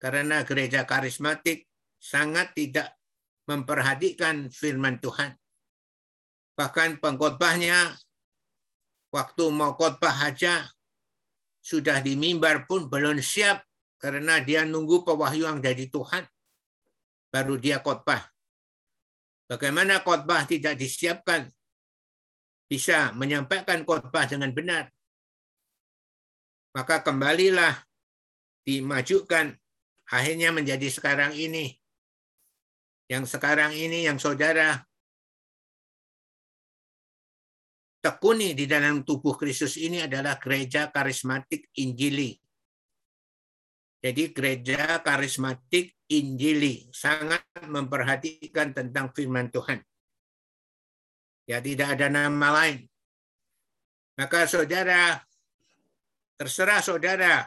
karena gereja karismatik sangat tidak memperhatikan firman Tuhan. Bahkan pengkhotbahnya waktu mau khotbah aja sudah di mimbar pun belum siap karena dia nunggu pewahyuan dari Tuhan baru dia khotbah. Bagaimana khotbah tidak disiapkan bisa menyampaikan khotbah dengan benar. Maka kembalilah dimajukan akhirnya menjadi sekarang ini Yang sekarang ini yang saudara tekuni di dalam tubuh Kristus ini adalah gereja karismatik Injili. Jadi gereja karismatik Injili sangat memperhatikan tentang firman Tuhan. Ya tidak ada nama lain. Maka saudara, terserah saudara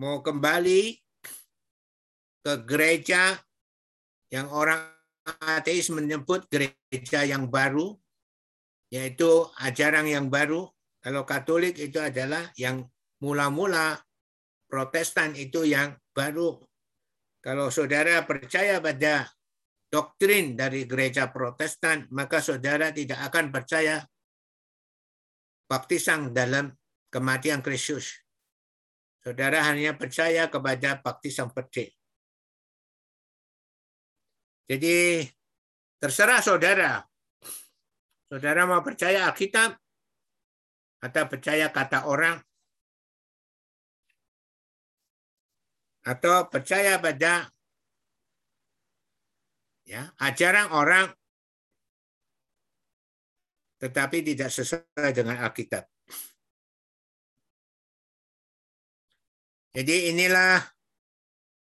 mau kembali ke gereja yang orang ateis menyebut gereja yang baru, yaitu ajaran yang baru. Kalau Katolik itu adalah yang mula-mula Protestan itu yang baru. Kalau saudara percaya pada doktrin dari gereja Protestan, maka saudara tidak akan percaya baptisan dalam kematian Kristus. Saudara hanya percaya kepada baptisan petik. Jadi terserah saudara. Saudara mau percaya Alkitab atau percaya kata orang atau percaya pada ya ajaran orang tetapi tidak sesuai dengan Alkitab. Jadi inilah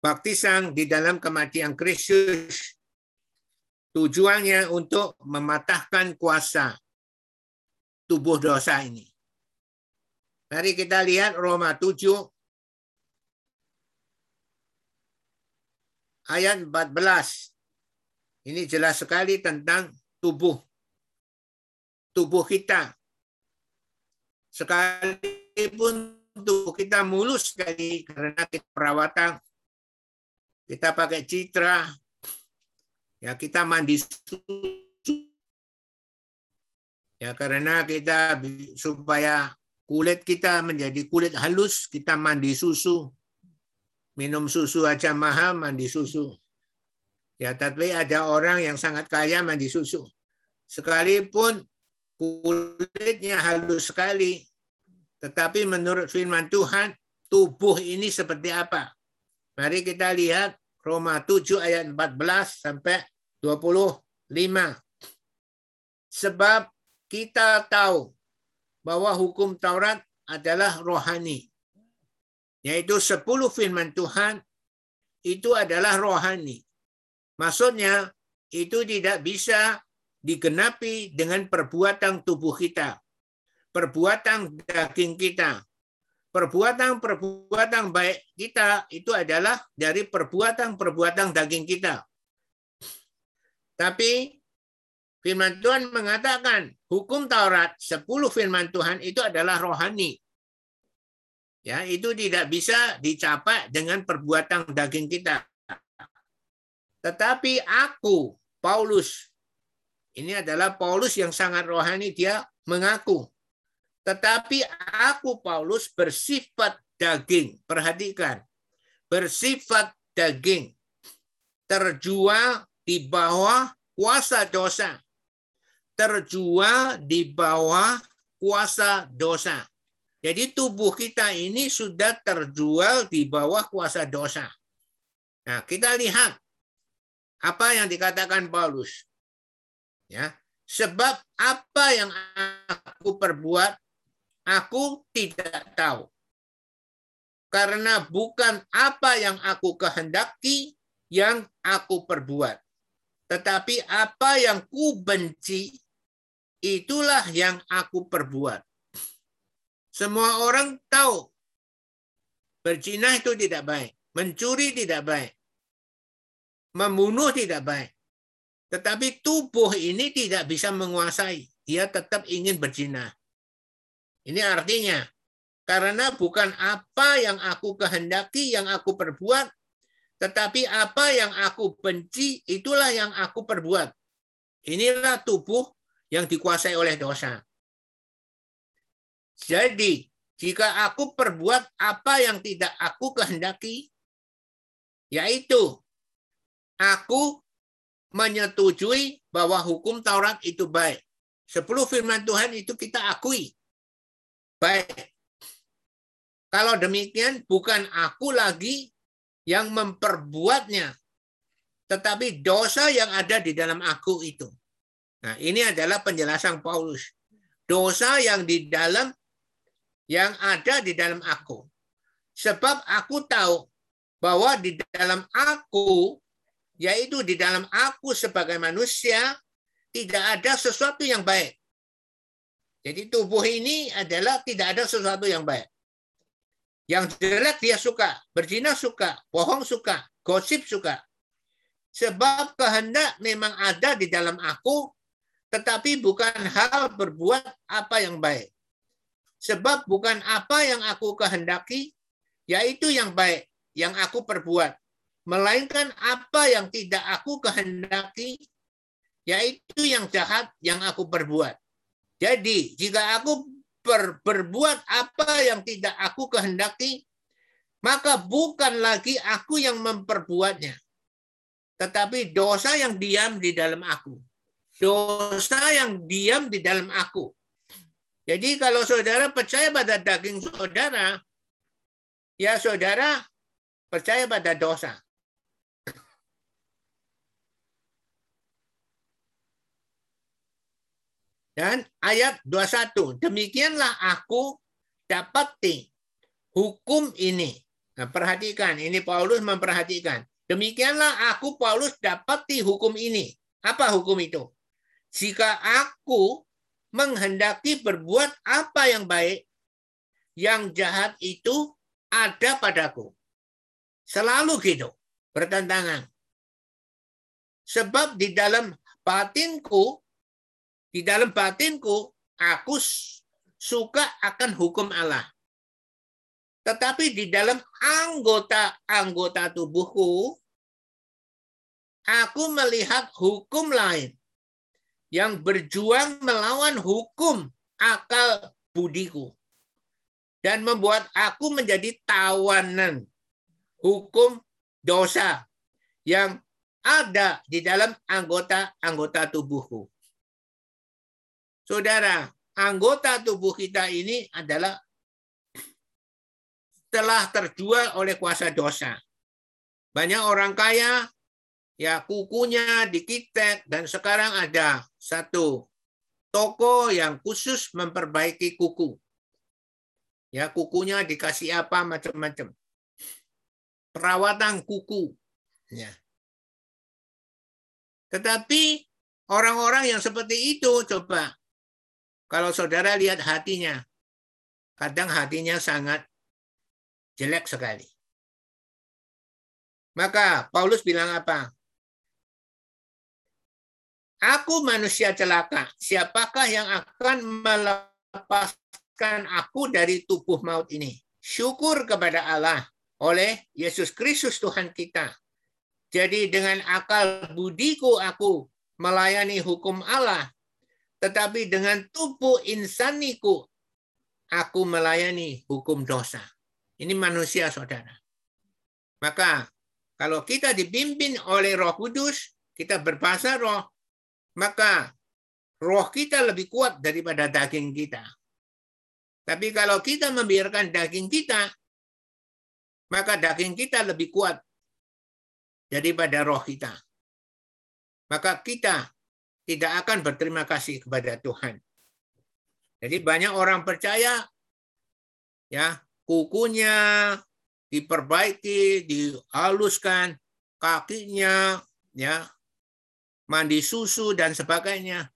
baptisan di dalam kematian Kristus tujuannya untuk mematahkan kuasa tubuh dosa ini. Mari kita lihat Roma 7 ayat 14. Ini jelas sekali tentang tubuh. Tubuh kita. Sekalipun tubuh kita mulus sekali karena kita perawatan. Kita pakai citra. Ya, kita mandi susu. Ya, karena kita supaya kulit kita menjadi kulit halus, kita mandi susu minum susu aja mahal mandi susu. Ya, tapi ada orang yang sangat kaya mandi susu. Sekalipun kulitnya halus sekali, tetapi menurut firman Tuhan, tubuh ini seperti apa? Mari kita lihat Roma 7 ayat 14 sampai 25. Sebab kita tahu bahwa hukum Taurat adalah rohani yaitu sepuluh firman Tuhan itu adalah rohani. Maksudnya itu tidak bisa digenapi dengan perbuatan tubuh kita, perbuatan daging kita. Perbuatan-perbuatan baik kita itu adalah dari perbuatan-perbuatan daging kita. Tapi firman Tuhan mengatakan hukum Taurat, sepuluh firman Tuhan itu adalah rohani ya itu tidak bisa dicapai dengan perbuatan daging kita. Tetapi aku, Paulus, ini adalah Paulus yang sangat rohani, dia mengaku. Tetapi aku, Paulus, bersifat daging. Perhatikan. Bersifat daging. Terjual di bawah kuasa dosa. Terjual di bawah kuasa dosa. Jadi tubuh kita ini sudah terjual di bawah kuasa dosa. Nah, kita lihat apa yang dikatakan Paulus. Ya, sebab apa yang aku perbuat aku tidak tahu. Karena bukan apa yang aku kehendaki yang aku perbuat. Tetapi apa yang ku benci itulah yang aku perbuat. Semua orang tahu berzina itu tidak baik, mencuri tidak baik, membunuh tidak baik. Tetapi tubuh ini tidak bisa menguasai. Dia tetap ingin berzina. Ini artinya karena bukan apa yang aku kehendaki yang aku perbuat, tetapi apa yang aku benci itulah yang aku perbuat. Inilah tubuh yang dikuasai oleh dosa. Jadi, jika aku perbuat apa yang tidak aku kehendaki, yaitu aku menyetujui bahwa hukum Taurat itu baik. Sepuluh firman Tuhan itu kita akui. Baik. Kalau demikian, bukan aku lagi yang memperbuatnya, tetapi dosa yang ada di dalam aku itu. Nah, ini adalah penjelasan Paulus. Dosa yang di dalam yang ada di dalam aku. Sebab aku tahu bahwa di dalam aku, yaitu di dalam aku sebagai manusia, tidak ada sesuatu yang baik. Jadi tubuh ini adalah tidak ada sesuatu yang baik. Yang jelek dia suka, berzina suka, bohong suka, gosip suka. Sebab kehendak memang ada di dalam aku, tetapi bukan hal berbuat apa yang baik. Sebab bukan apa yang aku kehendaki, yaitu yang baik, yang aku perbuat. Melainkan apa yang tidak aku kehendaki, yaitu yang jahat yang aku perbuat. Jadi, jika aku ber, berbuat apa yang tidak aku kehendaki, maka bukan lagi aku yang memperbuatnya, tetapi dosa yang diam di dalam aku dosa yang diam di dalam aku. Jadi kalau saudara percaya pada daging saudara, ya saudara percaya pada dosa. Dan ayat 21, demikianlah aku dapati hukum ini. Nah, perhatikan, ini Paulus memperhatikan. Demikianlah aku Paulus dapati hukum ini. Apa hukum itu? Jika aku menghendaki berbuat apa yang baik, yang jahat itu ada padaku. Selalu gitu, bertentangan. Sebab di dalam batinku, di dalam batinku, aku suka akan hukum Allah. Tetapi di dalam anggota-anggota tubuhku, aku melihat hukum lain yang berjuang melawan hukum akal budiku dan membuat aku menjadi tawanan hukum dosa yang ada di dalam anggota-anggota tubuhku. Saudara, anggota tubuh kita ini adalah telah terjual oleh kuasa dosa. Banyak orang kaya ya kukunya dikitek dan sekarang ada satu toko yang khusus memperbaiki kuku. Ya kukunya dikasih apa macam-macam. Perawatan kuku. Ya. Tetapi orang-orang yang seperti itu coba kalau saudara lihat hatinya, kadang hatinya sangat jelek sekali. Maka Paulus bilang apa? Aku manusia celaka. Siapakah yang akan melepaskan aku dari tubuh maut ini? Syukur kepada Allah oleh Yesus Kristus Tuhan kita. Jadi dengan akal budiku aku melayani hukum Allah. Tetapi dengan tubuh insaniku aku melayani hukum dosa. Ini manusia saudara. Maka kalau kita dipimpin oleh roh kudus, kita berbahasa roh, maka roh kita lebih kuat daripada daging kita. Tapi kalau kita membiarkan daging kita, maka daging kita lebih kuat daripada roh kita. Maka kita tidak akan berterima kasih kepada Tuhan. Jadi banyak orang percaya ya kukunya diperbaiki, dihaluskan, kakinya ya mandi susu dan sebagainya.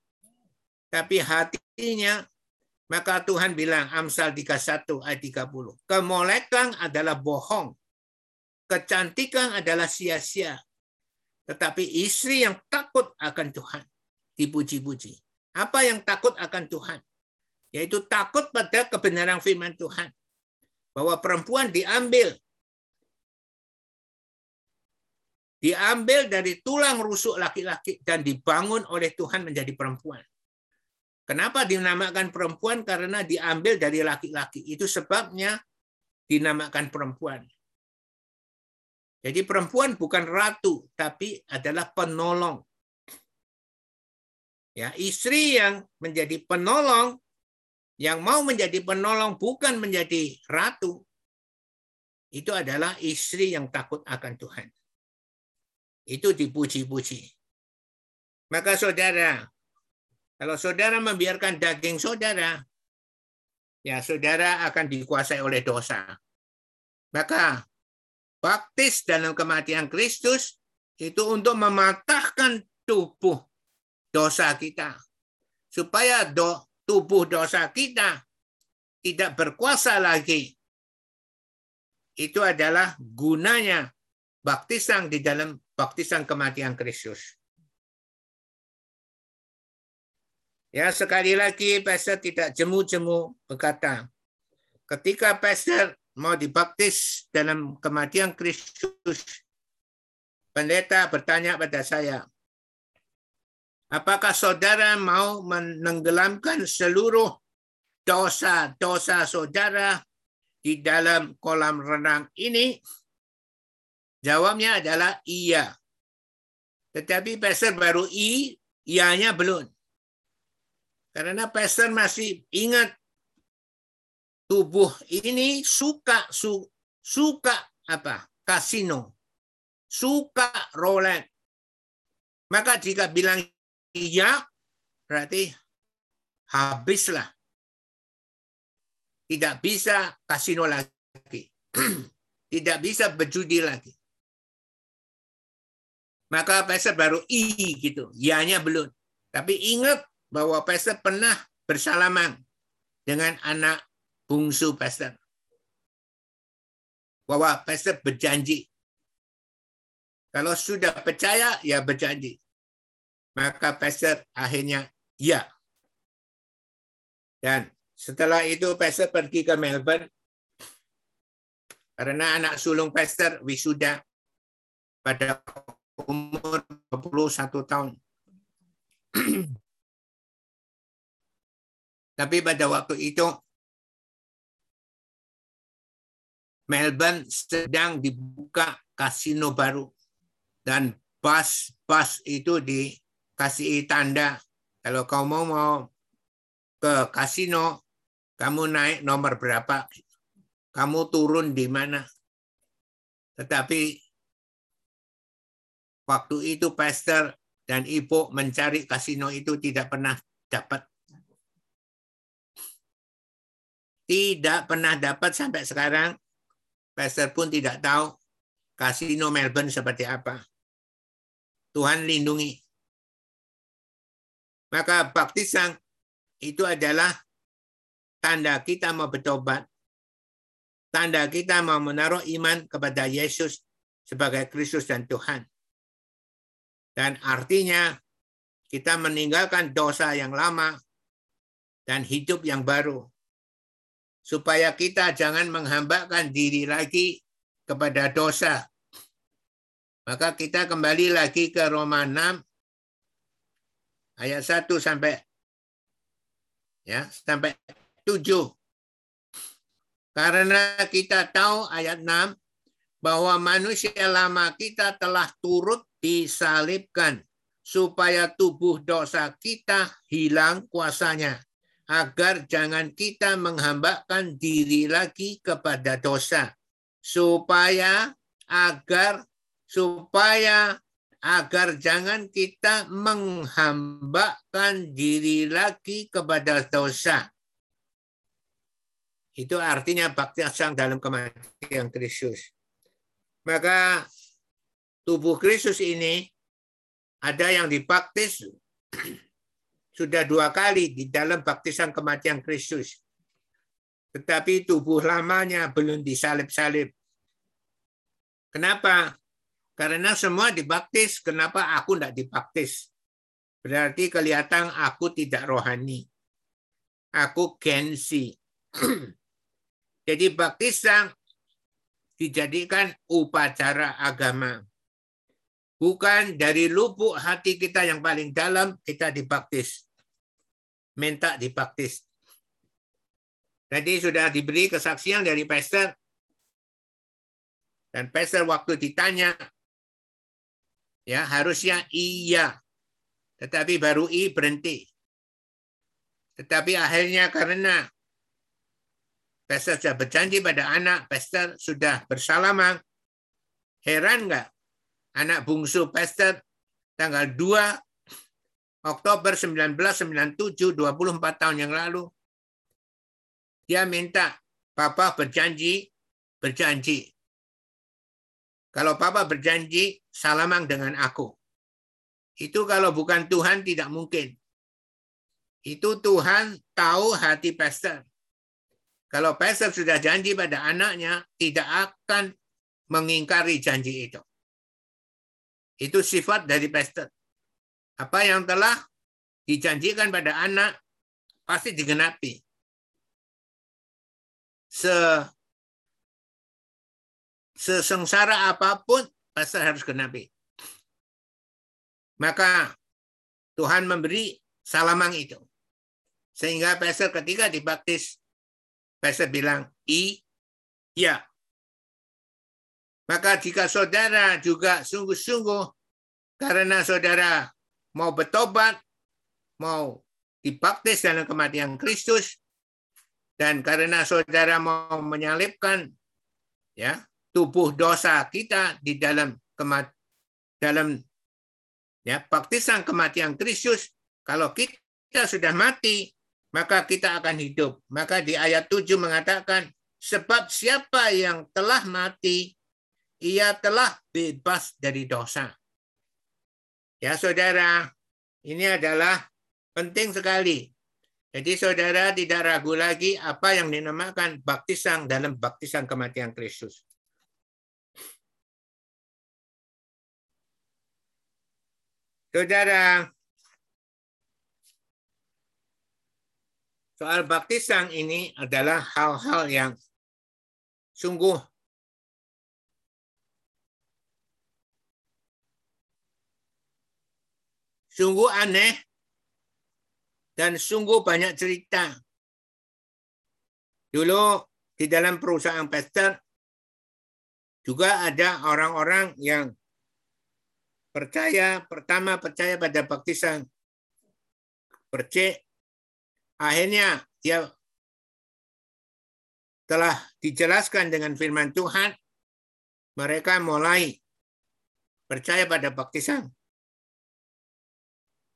Tapi hatinya, maka Tuhan bilang Amsal 31 ayat 30. Kemolekan adalah bohong. Kecantikan adalah sia-sia. Tetapi istri yang takut akan Tuhan dipuji-puji. Apa yang takut akan Tuhan? Yaitu takut pada kebenaran firman Tuhan. Bahwa perempuan diambil diambil dari tulang rusuk laki-laki dan dibangun oleh Tuhan menjadi perempuan. Kenapa dinamakan perempuan? Karena diambil dari laki-laki. Itu sebabnya dinamakan perempuan. Jadi perempuan bukan ratu, tapi adalah penolong. Ya, istri yang menjadi penolong, yang mau menjadi penolong bukan menjadi ratu, itu adalah istri yang takut akan Tuhan. itu dipuji-puji. Maka saudara, kalau saudara membiarkan daging saudara, ya saudara akan dikuasai oleh dosa. Maka baptis dalam kematian Kristus itu untuk mematahkan tubuh dosa kita. Supaya do, tubuh dosa kita tidak berkuasa lagi. Itu adalah gunanya baptisan di dalam baptisan kematian Kristus. Ya, sekali lagi pastor tidak jemu-jemu berkata, ketika pastor mau dibaptis dalam kematian Kristus, pendeta bertanya pada saya, apakah saudara mau menenggelamkan seluruh dosa-dosa saudara di dalam kolam renang ini? Jawabnya adalah iya. Tetapi pastor baru i, ianya belum. Karena pastor masih ingat tubuh ini suka su, suka apa? Kasino. Suka Rolex. Maka jika bilang iya, berarti habislah. Tidak bisa kasino lagi. Tidak bisa berjudi lagi. Maka pastor baru i gitu. Ianya belum. Tapi ingat bahwa pastor pernah bersalaman dengan anak bungsu pastor. Bahwa pastor berjanji. Kalau sudah percaya, ya berjanji. Maka pastor akhirnya ya. Dan setelah itu pastor pergi ke Melbourne. Karena anak sulung pastor wisuda pada umur 21 tahun. Tapi pada waktu itu Melbourne sedang dibuka kasino baru dan bus-bus itu dikasih tanda kalau kau mau mau ke kasino kamu naik nomor berapa kamu turun di mana tetapi waktu itu pastor dan ibu mencari kasino itu tidak pernah dapat Tidak pernah dapat sampai sekarang. Pastor pun tidak tahu kasino Melbourne seperti apa. Tuhan lindungi. Maka baptisan itu adalah tanda kita mau bertobat. Tanda kita mau menaruh iman kepada Yesus sebagai Kristus dan Tuhan. Dan artinya kita meninggalkan dosa yang lama dan hidup yang baru supaya kita jangan menghambakan diri lagi kepada dosa. Maka kita kembali lagi ke Roma 6 ayat 1 sampai ya, sampai 7. Karena kita tahu ayat 6 bahwa manusia lama kita telah turut disalibkan supaya tubuh dosa kita hilang kuasanya agar jangan kita menghambakan diri lagi kepada dosa supaya agar supaya agar jangan kita menghambakan diri lagi kepada dosa. Itu artinya baptisan dalam kematian Kristus. Maka tubuh Kristus ini ada yang dibaptis sudah dua kali di dalam baptisan kematian Kristus. Tetapi tubuh lamanya belum disalib-salib. Kenapa? Karena semua dibaptis, kenapa aku tidak dibaptis? Berarti kelihatan aku tidak rohani. Aku gensi. Jadi baptisan dijadikan upacara agama. Bukan dari lubuk hati kita yang paling dalam kita dibaptis minta dibaptis. Jadi sudah diberi kesaksian dari pastor. Dan pastor waktu ditanya, ya harusnya iya. Tetapi baru i berhenti. Tetapi akhirnya karena pastor sudah berjanji pada anak, pastor sudah bersalaman. Heran nggak? anak bungsu pastor tanggal 2 Oktober 1997, 24 tahun yang lalu. Dia minta Papa berjanji, berjanji. Kalau Papa berjanji, salamang dengan aku. Itu kalau bukan Tuhan tidak mungkin. Itu Tuhan tahu hati pastor. Kalau pastor sudah janji pada anaknya, tidak akan mengingkari janji itu. Itu sifat dari pastor. Apa yang telah dijanjikan pada anak pasti digenapi. Se sesengsara apa pun pastor harus genapi. Maka Tuhan memberi salamang itu. Sehingga pastor ketika dibaptis, pastor bilang, i, ya. Maka jika saudara juga sungguh-sungguh karena saudara mau bertobat, mau dibaptis dalam kematian Kristus, dan karena saudara mau menyalipkan ya tubuh dosa kita di dalam kemat dalam ya baptisan kematian Kristus, kalau kita sudah mati, maka kita akan hidup. Maka di ayat 7 mengatakan, sebab siapa yang telah mati, ia telah bebas dari dosa. Ya saudara, ini adalah penting sekali. Jadi saudara tidak ragu lagi apa yang dinamakan baptisan dalam baptisan kematian Kristus. Saudara, soal baptisan ini adalah hal-hal yang sungguh sungguh aneh dan sungguh banyak cerita. Dulu di dalam perusahaan pastor juga ada orang-orang yang percaya pertama percaya pada baptisan percaya Akhirnya dia telah dijelaskan dengan firman Tuhan, mereka mulai percaya pada baptisan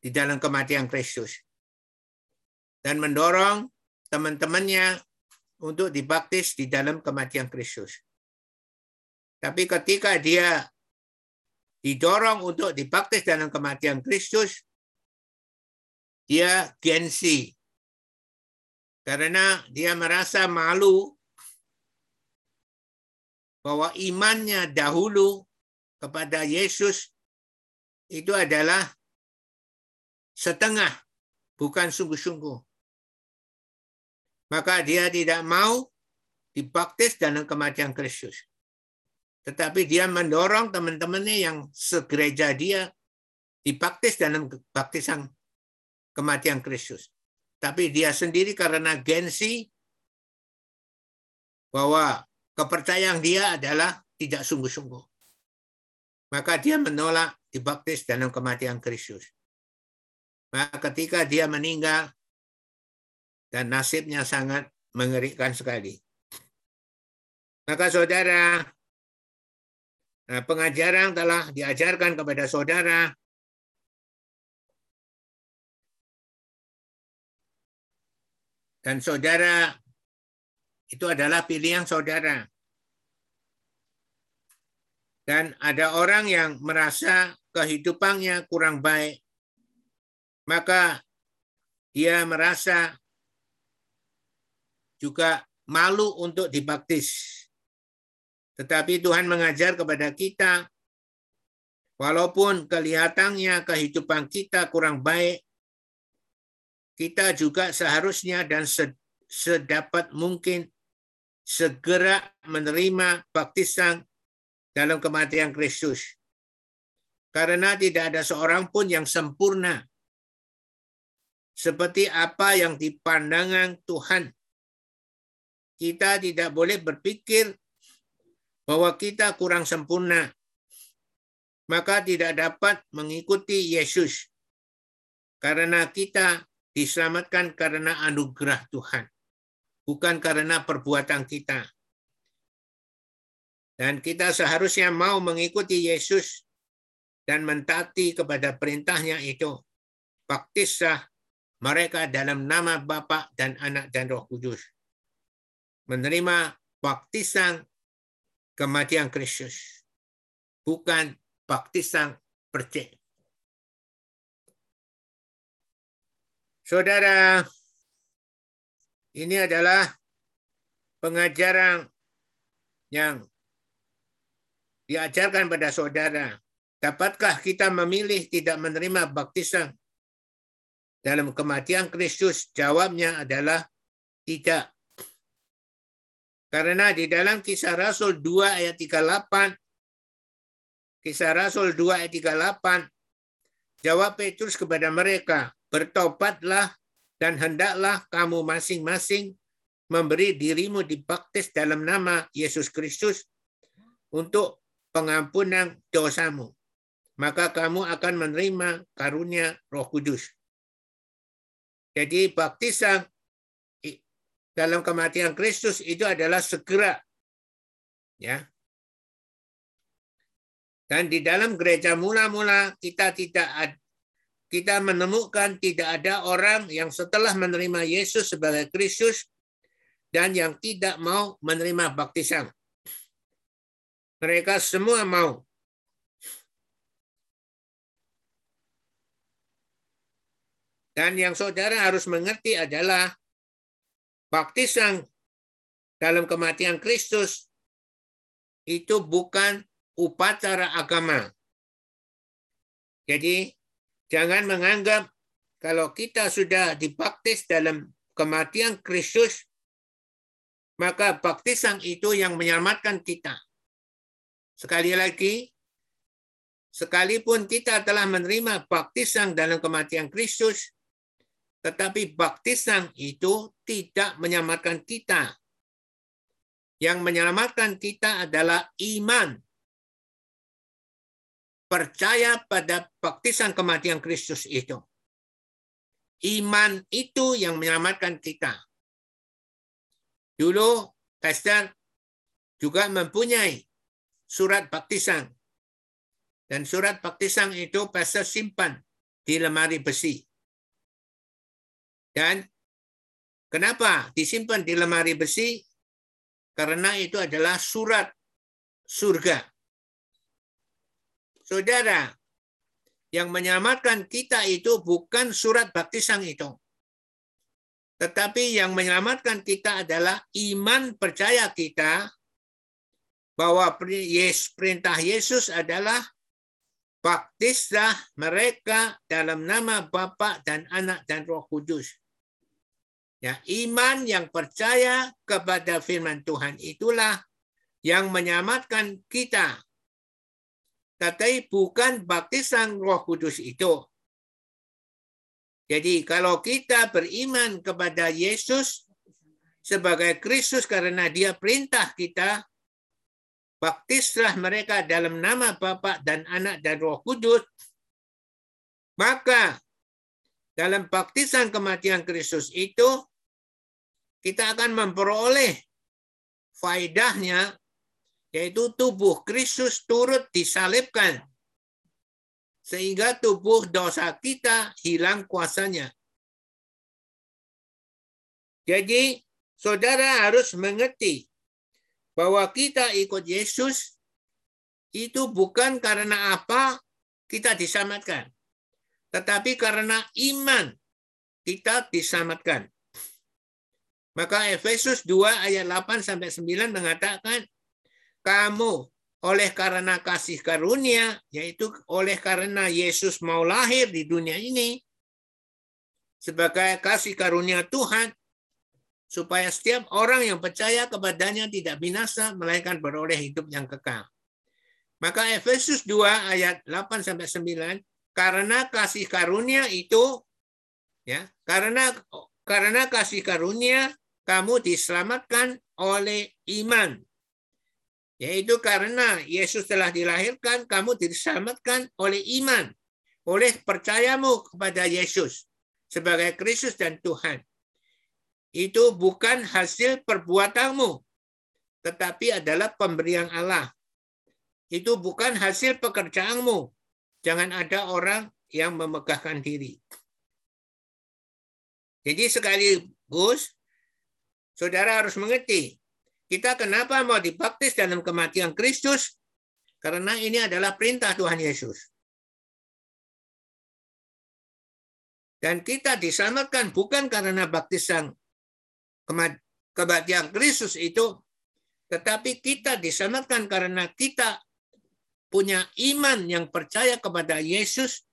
di dalam kematian Kristus. Dan mendorong teman-temannya untuk dibaptis di dalam kematian Kristus. Tapi ketika dia didorong untuk dibaptis dalam kematian Kristus, dia gengsi, karena dia merasa malu bahwa imannya dahulu kepada Yesus itu adalah setengah, bukan sungguh-sungguh. Maka dia tidak mau dibaptis dalam kematian Kristus. Tetapi dia mendorong teman-temannya yang segereja dia dibaptis dalam baptisan kematian Kristus. Tapi dia sendiri karena gengsi bahwa kepercayaan dia adalah tidak sungguh-sungguh. Maka dia menolak dibaptis dalam kematian Kristus. Maka ketika dia meninggal, dan nasibnya sangat mengerikan sekali. Maka saudara, nah, pengajaran telah diajarkan kepada saudara Dan saudara itu adalah pilihan saudara. Dan ada orang yang merasa kehidupannya kurang baik, maka dia merasa juga malu untuk dibaptis. Tetapi Tuhan mengajar kepada kita, walaupun kelihatannya kehidupan kita kurang baik, kita juga seharusnya dan sedapat mungkin segera menerima baptisan dalam kematian Kristus. Karena tidak ada seorang pun yang sempurna. Seperti apa yang dipandangan Tuhan. Kita tidak boleh berpikir bahwa kita kurang sempurna. Maka tidak dapat mengikuti Yesus. Karena kita diselamatkan karena anugerah Tuhan, bukan karena perbuatan kita. Dan kita seharusnya mau mengikuti Yesus dan mentaati kepada perintahnya itu. Baptislah mereka dalam nama Bapa dan Anak dan Roh Kudus. Menerima baptisan kematian Kristus. Bukan baptisan percaya. Saudara, ini adalah pengajaran yang diajarkan pada saudara. Dapatkah kita memilih tidak menerima baptisan dalam kematian Kristus? Jawabnya adalah tidak. Karena di dalam kisah Rasul 2 ayat 38, kisah Rasul 2 ayat 38, jawab Petrus kepada mereka, bertobatlah dan hendaklah kamu masing-masing memberi dirimu dibaptis dalam nama Yesus Kristus untuk pengampunan dosamu. Maka kamu akan menerima karunia Roh Kudus. Jadi baptisan dalam kematian Kristus itu adalah segera. Ya. Dan di dalam gereja mula-mula kita tidak kita menemukan tidak ada orang yang setelah menerima Yesus sebagai Kristus dan yang tidak mau menerima baptisan. Mereka semua mau. Dan yang saudara harus mengerti adalah baptisan dalam kematian Kristus itu bukan upacara agama. Jadi Jangan menganggap kalau kita sudah dibaptis dalam kematian Kristus, maka baptisan itu yang menyelamatkan kita. Sekali lagi, sekalipun kita telah menerima baptisan dalam kematian Kristus, tetapi baptisan itu tidak menyelamatkan kita. Yang menyelamatkan kita adalah iman percaya pada baptisan kematian Kristus itu. Iman itu yang menyelamatkan kita. Dulu Pastor juga mempunyai surat baptisan. Dan surat baptisan itu Pastor simpan di lemari besi. Dan kenapa disimpan di lemari besi? Karena itu adalah surat surga Saudara, yang menyelamatkan kita itu bukan surat baptisan itu. Tetapi yang menyelamatkan kita adalah iman percaya kita bahwa perintah Yesus adalah baptislah mereka dalam nama Bapa dan Anak dan Roh Kudus. Ya, iman yang percaya kepada firman Tuhan itulah yang menyelamatkan kita tetapi bukan baptisan Roh Kudus itu. Jadi kalau kita beriman kepada Yesus sebagai Kristus karena dia perintah kita, baptislah mereka dalam nama Bapa dan Anak dan Roh Kudus, maka dalam baptisan kematian Kristus itu kita akan memperoleh faedahnya yaitu tubuh Kristus turut disalibkan sehingga tubuh dosa kita hilang kuasanya. Jadi, saudara harus mengerti bahwa kita ikut Yesus itu bukan karena apa kita diselamatkan, tetapi karena iman kita diselamatkan. Maka Efesus 2 ayat 8 sampai 9 mengatakan kamu oleh karena kasih karunia, yaitu oleh karena Yesus mau lahir di dunia ini, sebagai kasih karunia Tuhan, supaya setiap orang yang percaya kepadanya tidak binasa, melainkan beroleh hidup yang kekal. Maka Efesus 2 ayat 8 sampai 9, karena kasih karunia itu ya, karena karena kasih karunia kamu diselamatkan oleh iman yaitu karena Yesus telah dilahirkan, kamu diselamatkan oleh iman, oleh percayamu kepada Yesus sebagai Kristus dan Tuhan. Itu bukan hasil perbuatanmu, tetapi adalah pemberian Allah. Itu bukan hasil pekerjaanmu, Jangan ada orang yang memegahkan diri. Jadi sekaligus saudara harus mengerti, kita kenapa mau dibaptis dalam kematian Kristus? Karena ini adalah perintah Tuhan Yesus. Dan kita diselamatkan bukan karena baptisan kematian Kristus itu, tetapi kita diselamatkan karena kita punya iman yang percaya kepada Yesus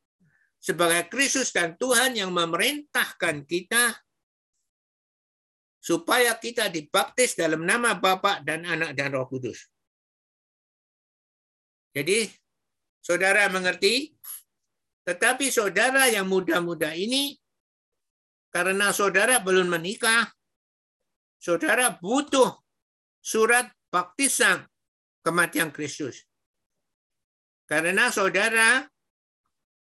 sebagai Kristus dan Tuhan yang memerintahkan kita supaya kita dibaptis dalam nama Bapa dan Anak dan Roh Kudus. Jadi, saudara mengerti tetapi saudara yang muda-muda ini, karena saudara belum menikah, saudara butuh surat baptisan kematian Kristus. Karena saudara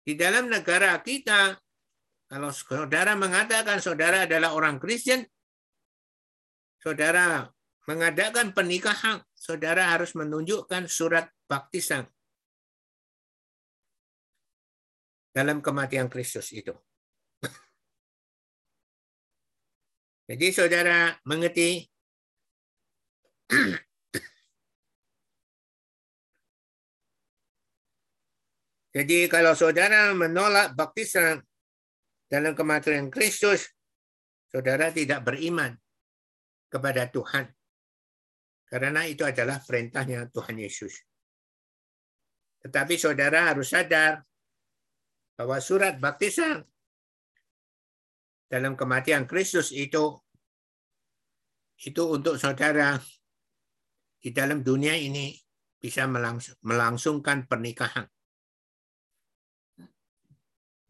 di dalam negara kita, kalau saudara mengatakan saudara adalah orang Kristen, saudara mengadakan pernikahan, saudara harus menunjukkan surat baptisan. dalam kematian Kristus itu. Jadi saudara mengerti Jadi kalau saudara menolak baptisan dalam kematian Kristus, saudara tidak beriman kepada Tuhan. Karena itu adalah perintahnya Tuhan Yesus. Tetapi saudara harus sadar bahwa surat baptisan dalam kematian Kristus itu itu untuk saudara di dalam dunia ini bisa melangsungkan pernikahan.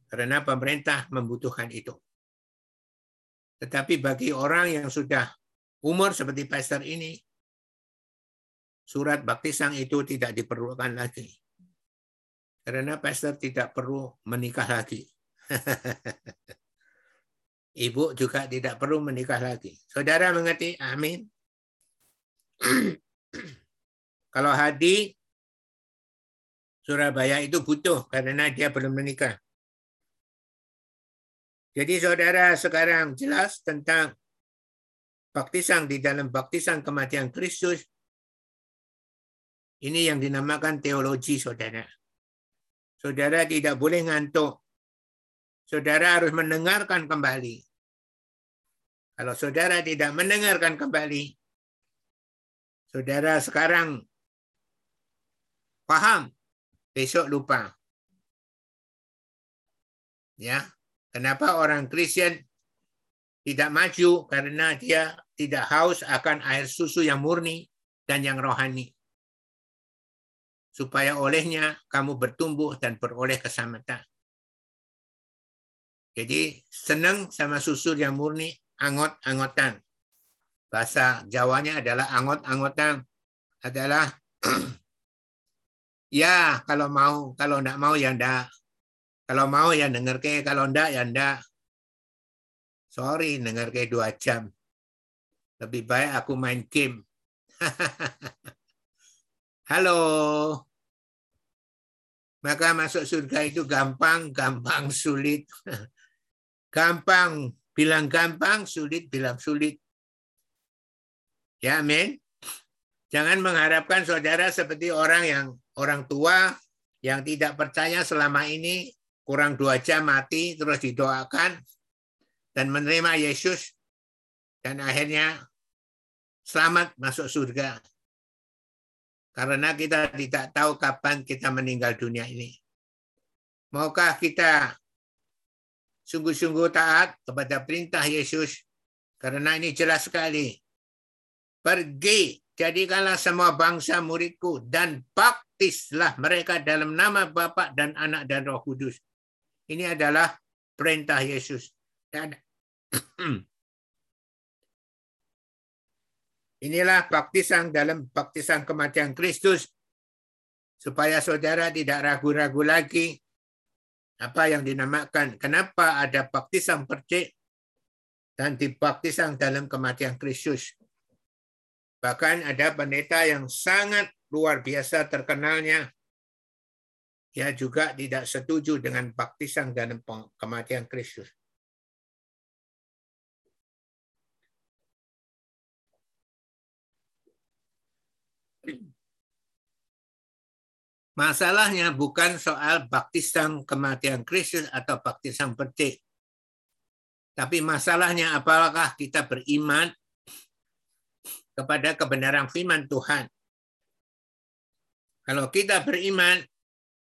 Karena pemerintah membutuhkan itu. Tetapi bagi orang yang sudah umur seperti pastor ini, surat baptisan itu tidak diperlukan lagi. Karena pastor tidak perlu menikah lagi. Ibu juga tidak perlu menikah lagi. Saudara mengerti? Amin. Kalau Hadi Surabaya itu butuh karena dia belum menikah. Jadi saudara sekarang jelas tentang baptisan di dalam baptisan kematian Kristus. Ini yang dinamakan teologi saudara. Saudara tidak boleh ngantuk. Saudara harus mendengarkan kembali. Kalau saudara tidak mendengarkan kembali, saudara sekarang paham, besok lupa. Ya, kenapa orang Kristen tidak maju karena dia tidak haus akan air susu yang murni dan yang rohani supaya olehnya kamu bertumbuh dan beroleh keselamatan. Jadi senang sama susu yang murni, angot-angotan. Bahasa Jawanya adalah angot-angotan. Adalah ya kalau mau, kalau enggak mau ya enggak. Kalau mau ya denger ke, kalau enggak ya enggak. Sorry, denger ke dua jam. Lebih baik aku main game. Halo. Maka masuk surga itu gampang, gampang, sulit. Gampang bilang gampang, sulit bilang sulit. Ya, amin. Jangan mengharapkan saudara seperti orang yang orang tua yang tidak percaya selama ini kurang dua jam mati terus didoakan dan menerima Yesus dan akhirnya selamat masuk surga. Karena kita tidak tahu kapan kita meninggal dunia ini. Maukah kita sungguh-sungguh taat kepada perintah Yesus? Karena ini jelas sekali. Pergi, jadikanlah semua bangsa muridku dan baptislah mereka dalam nama Bapa dan Anak dan Roh Kudus. Ini adalah perintah Yesus. Dan Inilah baptisan dalam baptisan kematian Kristus supaya saudara tidak ragu-ragu lagi apa yang dinamakan kenapa ada baptisan percik dan dibaptisan dalam kematian Kristus. Bahkan ada pendeta yang sangat luar biasa terkenalnya dia juga tidak setuju dengan baptisan dan kematian Kristus. Masalahnya bukan soal baptisan kematian Kristus atau baptisan petik. Tapi masalahnya apakah kita beriman kepada kebenaran firman Tuhan. Kalau kita beriman,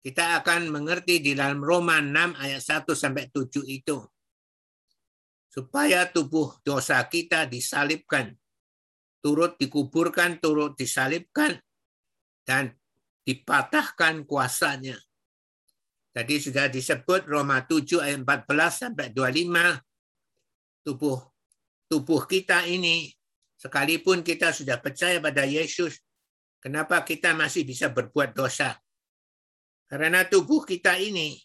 kita akan mengerti di dalam Roma 6 ayat 1 sampai 7 itu. Supaya tubuh dosa kita disalibkan, turut dikuburkan, turut disalibkan, dan dipatahkan kuasanya. Tadi sudah disebut Roma 7 ayat 14 sampai 25 tubuh tubuh kita ini sekalipun kita sudah percaya pada Yesus kenapa kita masih bisa berbuat dosa? Karena tubuh kita ini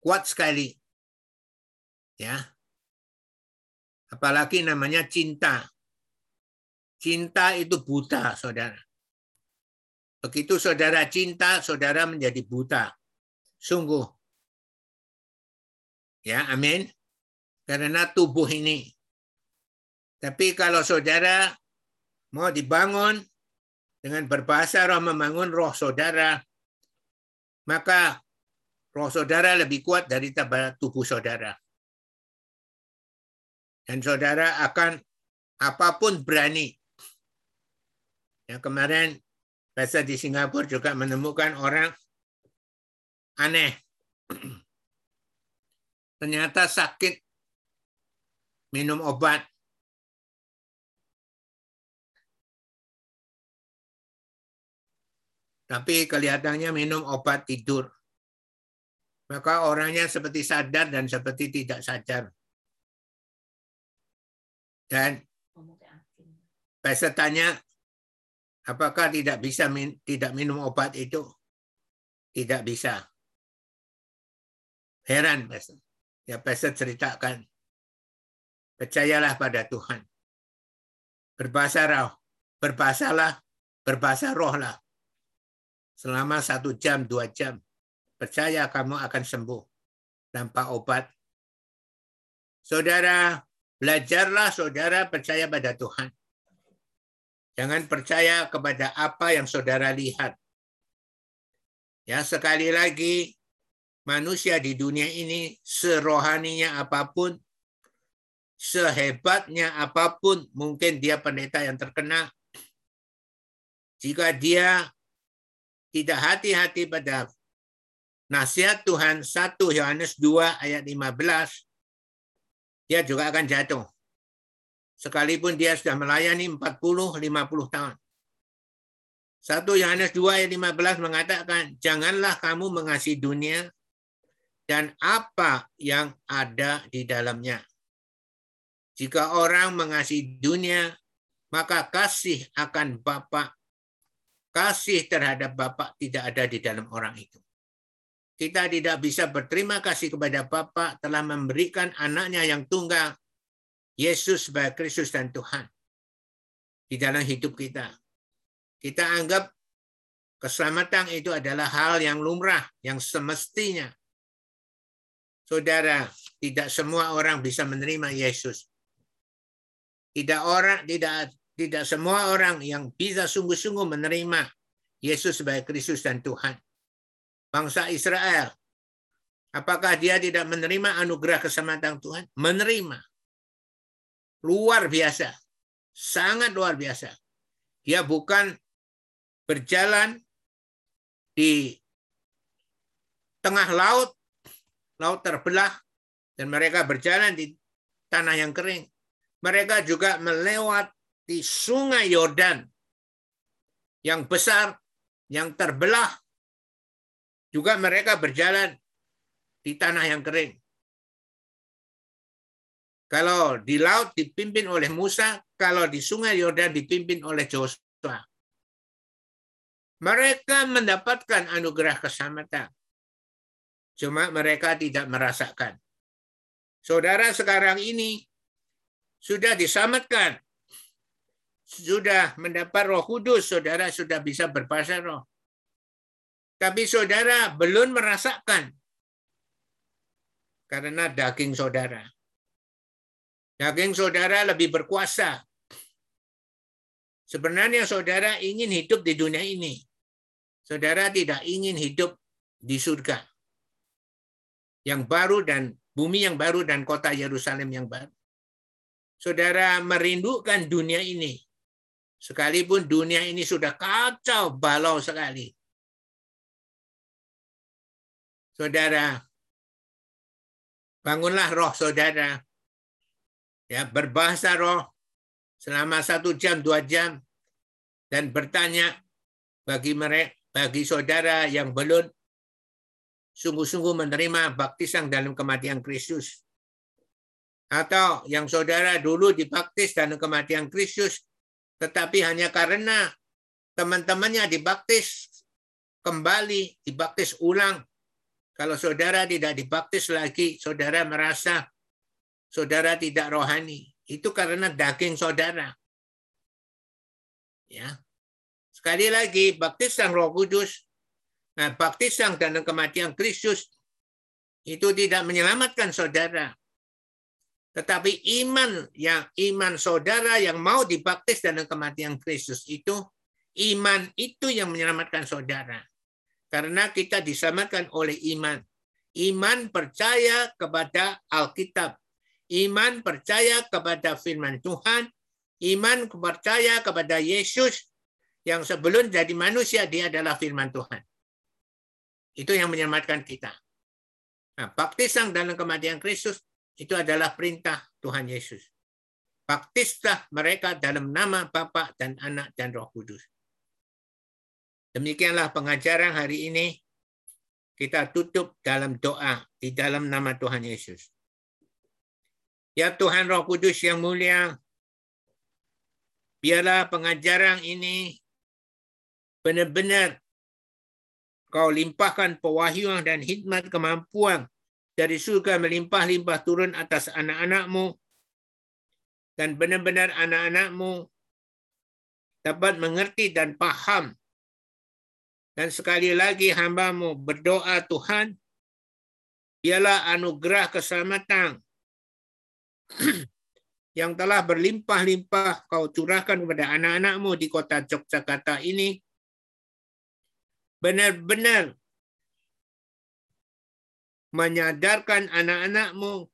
kuat sekali. Ya. Apalagi namanya cinta. Cinta itu buta, Saudara. Begitu saudara cinta, saudara menjadi buta. Sungguh. Ya, amin. Karena tubuh ini. Tapi kalau saudara mau dibangun dengan berbahasa roh membangun roh saudara, maka roh saudara lebih kuat dari tubuh saudara. Dan saudara akan apa pun berani. Ya, kemarin Pasal di Singapura juga menemukan orang aneh. Ternyata sakit minum obat. Tapi kelihatannya minum obat tidur. Maka orangnya seperti sadar dan seperti tidak sadar. Dan pesertanya Apakah tidak bisa min, tidak minum obat itu? Tidak bisa. Heran, Pastor. Ya, Pastor ceritakan. Percayalah pada Tuhan. Berbahasa roh. Berbahasalah, berbahasa roh lah. Selama satu jam, dua jam. Percaya kamu akan sembuh tanpa obat. Saudara, belajarlah saudara percaya pada Tuhan. Jangan percaya kepada apa yang saudara lihat. Ya, sekali lagi manusia di dunia ini serohaninya apa pun, sehebatnya apa pun, mungkin dia pendeta yang terkenal. Jika dia tidak hati-hati pada nasihat Tuhan 1 Yohanes 2 ayat 15, dia juga akan jatuh sekalipun dia sudah melayani 40-50 tahun. 1 Yohanes 2 ayat 15 mengatakan, janganlah kamu mengasihi dunia dan apa yang ada di dalamnya. Jika orang mengasihi dunia, maka kasih akan Bapa, kasih terhadap Bapa tidak ada di dalam orang itu. Kita tidak bisa berterima kasih kepada Bapa telah memberikan anaknya yang tunggal Yesus sebagai Kristus dan Tuhan di dalam hidup kita. Kita anggap keselamatan itu adalah hal yang lumrah, yang semestinya. Saudara, tidak semua orang bisa menerima Yesus. Tidak orang, tidak tidak semua orang yang bisa sungguh-sungguh menerima Yesus sebagai Kristus dan Tuhan. Bangsa Israel, apakah dia tidak menerima anugerah keselamatan Tuhan? Menerima luar biasa. Sangat luar biasa. Dia bukan berjalan di tengah laut, laut terbelah, dan mereka berjalan di tanah yang kering. Mereka juga melewati sungai Yordan yang besar, yang terbelah. Juga mereka berjalan di tanah yang kering. Kalau di laut dipimpin oleh Musa, kalau di sungai Yordan dipimpin oleh Joshua. Mereka mendapatkan anugerah keselamatan. Cuma mereka tidak merasakan. Saudara sekarang ini sudah diselamatkan. Sudah mendapat roh kudus, saudara sudah bisa berbahasa roh. Tapi saudara belum merasakan karena daging saudara. Daging saudara lebih berkuasa. Sebenarnya saudara ingin hidup di dunia ini. Saudara tidak ingin hidup di surga. Yang baru dan bumi yang baru dan kota Yerusalem yang baru. Saudara merindukan dunia ini. Sekalipun dunia ini sudah kacau balau sekali. Saudara, bangunlah roh saudara. Ya, berbahasa roh selama satu jam, dua jam. Dan bertanya bagi mereka, bagi saudara yang belum sungguh-sungguh menerima baptisan dalam kematian Kristus. Atau yang saudara dulu dibaptis dalam kematian Kristus, tetapi hanya karena teman-temannya dibaptis kembali, dibaptis ulang, kalau saudara tidak dibaptis lagi, saudara merasa saudara tidak rohani. Itu karena daging saudara. Ya. Sekali lagi, baptisan Roh Kudus, nah baptisan dan kematian Kristus itu tidak menyelamatkan saudara. Tetapi iman yang iman saudara yang mau dibaptis dalam kematian Kristus itu iman itu yang menyelamatkan saudara. Karena kita diselamatkan oleh iman. Iman percaya kepada Alkitab. Iman percaya kepada firman Tuhan. Iman percaya kepada Yesus yang sebelum jadi manusia dia adalah firman Tuhan. Itu yang menyelamatkan kita. Nah, baptisan dalam kematian Kristus itu adalah perintah Tuhan Yesus. Baptislah mereka dalam nama Bapa dan Anak dan Roh Kudus. Demikianlah pengajaran hari ini. Kita tutup dalam doa di dalam nama Tuhan Yesus. Ya Tuhan Roh Kudus yang mulia, biarlah pengajaran ini benar-benar kau limpahkan pewahyuan dan hikmat kemampuan dari surga melimpah-limpah turun atas anak-anakmu. Dan benar-benar anak-anakmu dapat mengerti dan paham. Dan sekali lagi hambamu berdoa Tuhan, ialah anugerah keselamatan yang telah berlimpah-limpah kau curahkan kepada anak-anakmu di kota Yogyakarta ini, benar-benar menyadarkan anak-anakmu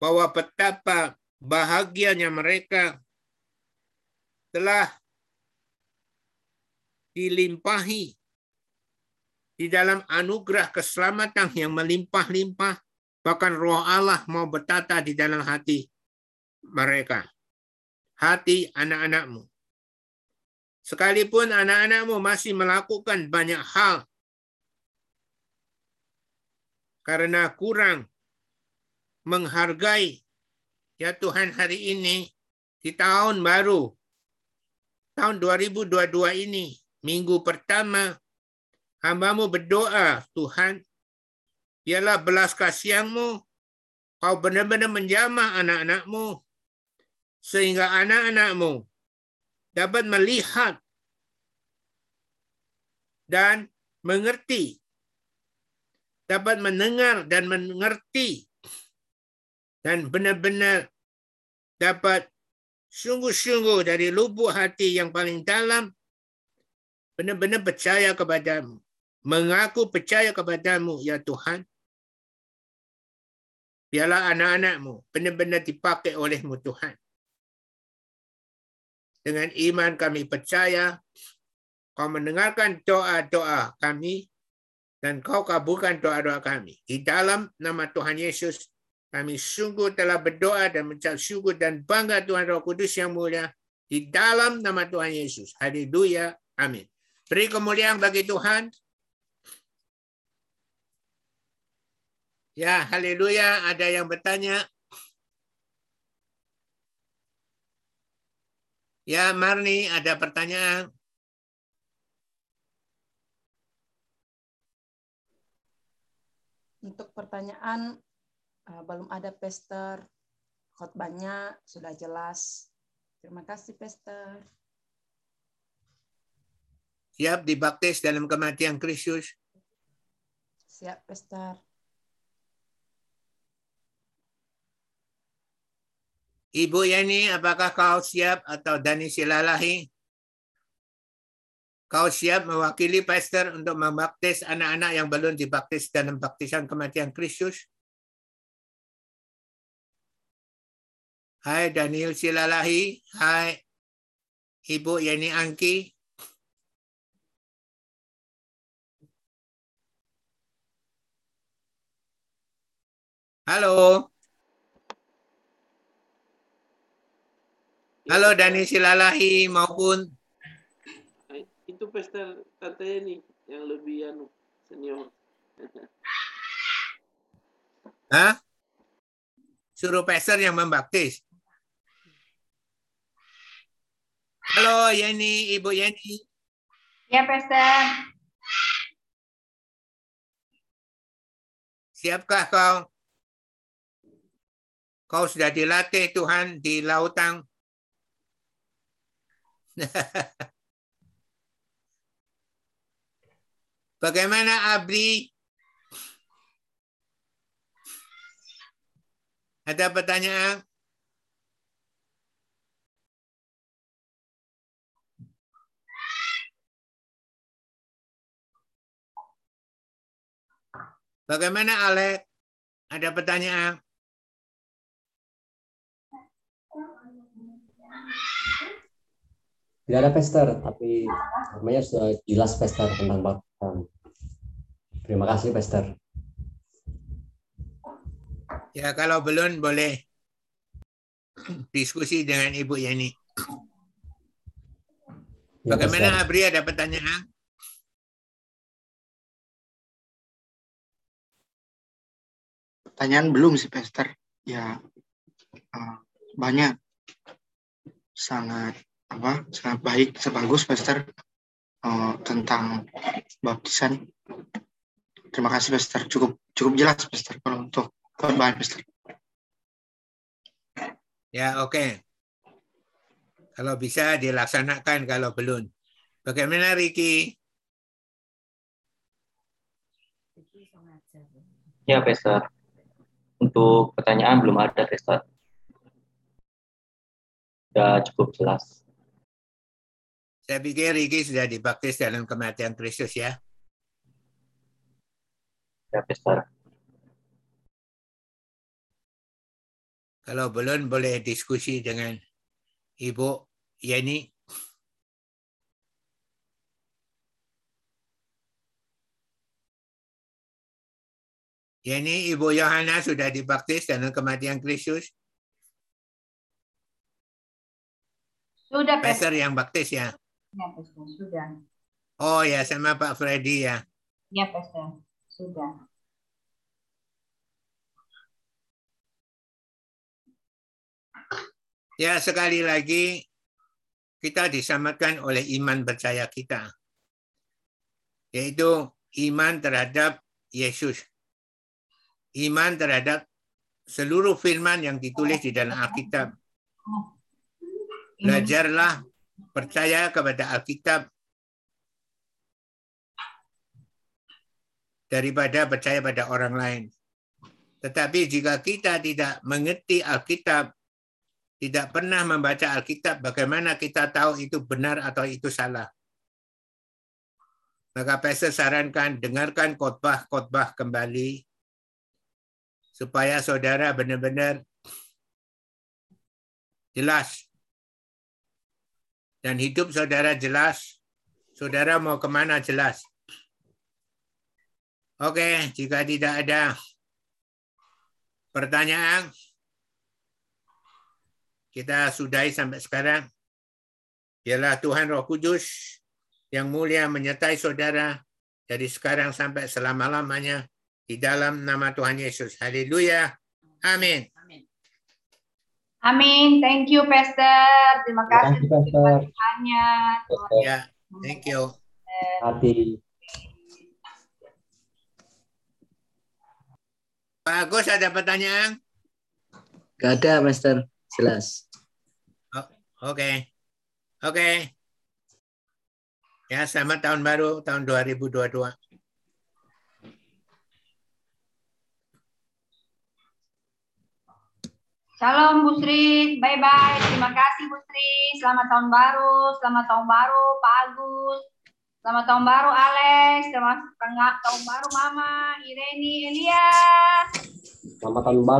bahwa betapa bahagianya mereka telah dilimpahi di dalam anugerah keselamatan yang melimpah-limpah, bahkan roh Allah mau bertata di dalam hati mereka. Hati anak-anakmu. Sekalipun anak-anakmu masih melakukan banyak hal karena kurang menghargai ya Tuhan hari ini di tahun baru tahun 2022 ini minggu pertama, hambamu berdoa, Tuhan, biarlah belas kasihanmu, kau benar-benar menjamah anak-anakmu, sehingga anak-anakmu dapat melihat dan mengerti, dapat mendengar dan mengerti, dan benar-benar dapat sungguh-sungguh dari lubuk hati yang paling dalam benar-benar percaya kepadamu. Mengaku percaya kepadamu, ya Tuhan. Biarlah anak-anakmu benar-benar dipakai olehmu, Tuhan. Dengan iman kami percaya, kau mendengarkan doa-doa kami, dan kau kabulkan doa-doa kami. Di dalam nama Tuhan Yesus, kami sungguh telah berdoa dan mencap syukur dan bangga Tuhan Roh Kudus yang mulia. Di dalam nama Tuhan Yesus. Haleluya. Amin. Beri kemuliaan bagi Tuhan. Ya, haleluya. Ada yang bertanya? Ya, Marni, ada pertanyaan? Untuk pertanyaan, uh, belum ada pester. Khotbahnya sudah jelas. Terima kasih, Pester. Siap dibaptis dalam kematian Kristus? Siap, Pastor. Ibu Yani, apakah kau siap atau Dani Silalahi? Kau siap mewakili pastor untuk membaptis anak-anak yang belum dibaptis dalam baptisan kematian Kristus? Hai Daniel Silalahi, hai Ibu Yani Angki. Halo. Halo Dani Silalahi maupun itu pesta katanya nih yang lebih anu senior. Hah? Suruh pastor yang membaptis. Halo Yani, Ibu Yani. Ya, Pastor. Siapkah kau? Kau sudah dilatih Tuhan di lautan. Bagaimana Abri? Ada pertanyaan? Bagaimana Alek? Ada pertanyaan? Tidak ada pester, tapi namanya sudah jelas pester tentang baptisan. Terima kasih pester. Ya kalau belum boleh diskusi dengan Ibu Yani. Ya, Bagaimana Pastor. Abri ada pertanyaan? pertanyaan belum sih Pester ya eh, banyak sangat apa sangat baik sebagus Pester eh, tentang baptisan terima kasih Pester cukup cukup jelas Pester kalau untuk khotbah Pester Ya oke. Kalau bisa dilaksanakan kalau belum. Bagaimana Ricky? Ya, Pastor. Untuk pertanyaan belum ada, Pastor. Sudah cukup jelas. Saya pikir Ricky sudah dibaptis dalam kematian Kristus ya. Ya, Pastor. Kalau belum boleh diskusi dengan Ibu Yani. Yani Ibu Yohana sudah dibaptis dalam kematian Kristus. Sudah, Pastor. Pastor yang baptis ya. Ya, Pastor. Sudah. Oh ya sama Pak Freddy ya. Ya, Pastor. Sudah. Ya sekali lagi kita diselamatkan oleh iman percaya kita. Yaitu iman terhadap Yesus. Iman terhadap seluruh firman yang ditulis di dalam Alkitab. Belajarlah percaya kepada Alkitab daripada percaya pada orang lain. Tetapi jika kita tidak mengerti Alkitab, tidak pernah membaca Alkitab, bagaimana kita tahu itu benar atau itu salah? Maka Pastor sarankan dengarkan khotbah-khotbah kembali supaya saudara benar-benar jelas dan hidup saudara jelas. Saudara mau ke mana jelas. Oke, jika tidak ada pertanyaan, kita sudahi sampai sekarang. Biarlah Tuhan Roh Kudus yang mulia menyertai saudara dari sekarang sampai selama-lamanya di dalam nama Tuhan Yesus. Haleluya. Amin. Amin. Thank you, Pastor. Terima Terima kasih kasih, Pastor. hanya. Ya, thank you. Hati. Pak Agus ada pertanyaan? Gak ada, Master. Jelas. Oke. Oke. Ya, selamat tahun baru tahun 2022. Shalom Bu Sri, bye bye. Terima kasih Bu Sri. Selamat tahun baru, selamat tahun baru Pak Agus. Selamat tahun baru Alex, selamat tahun baru Mama, Ireni, Elia. Selamat tahun baru.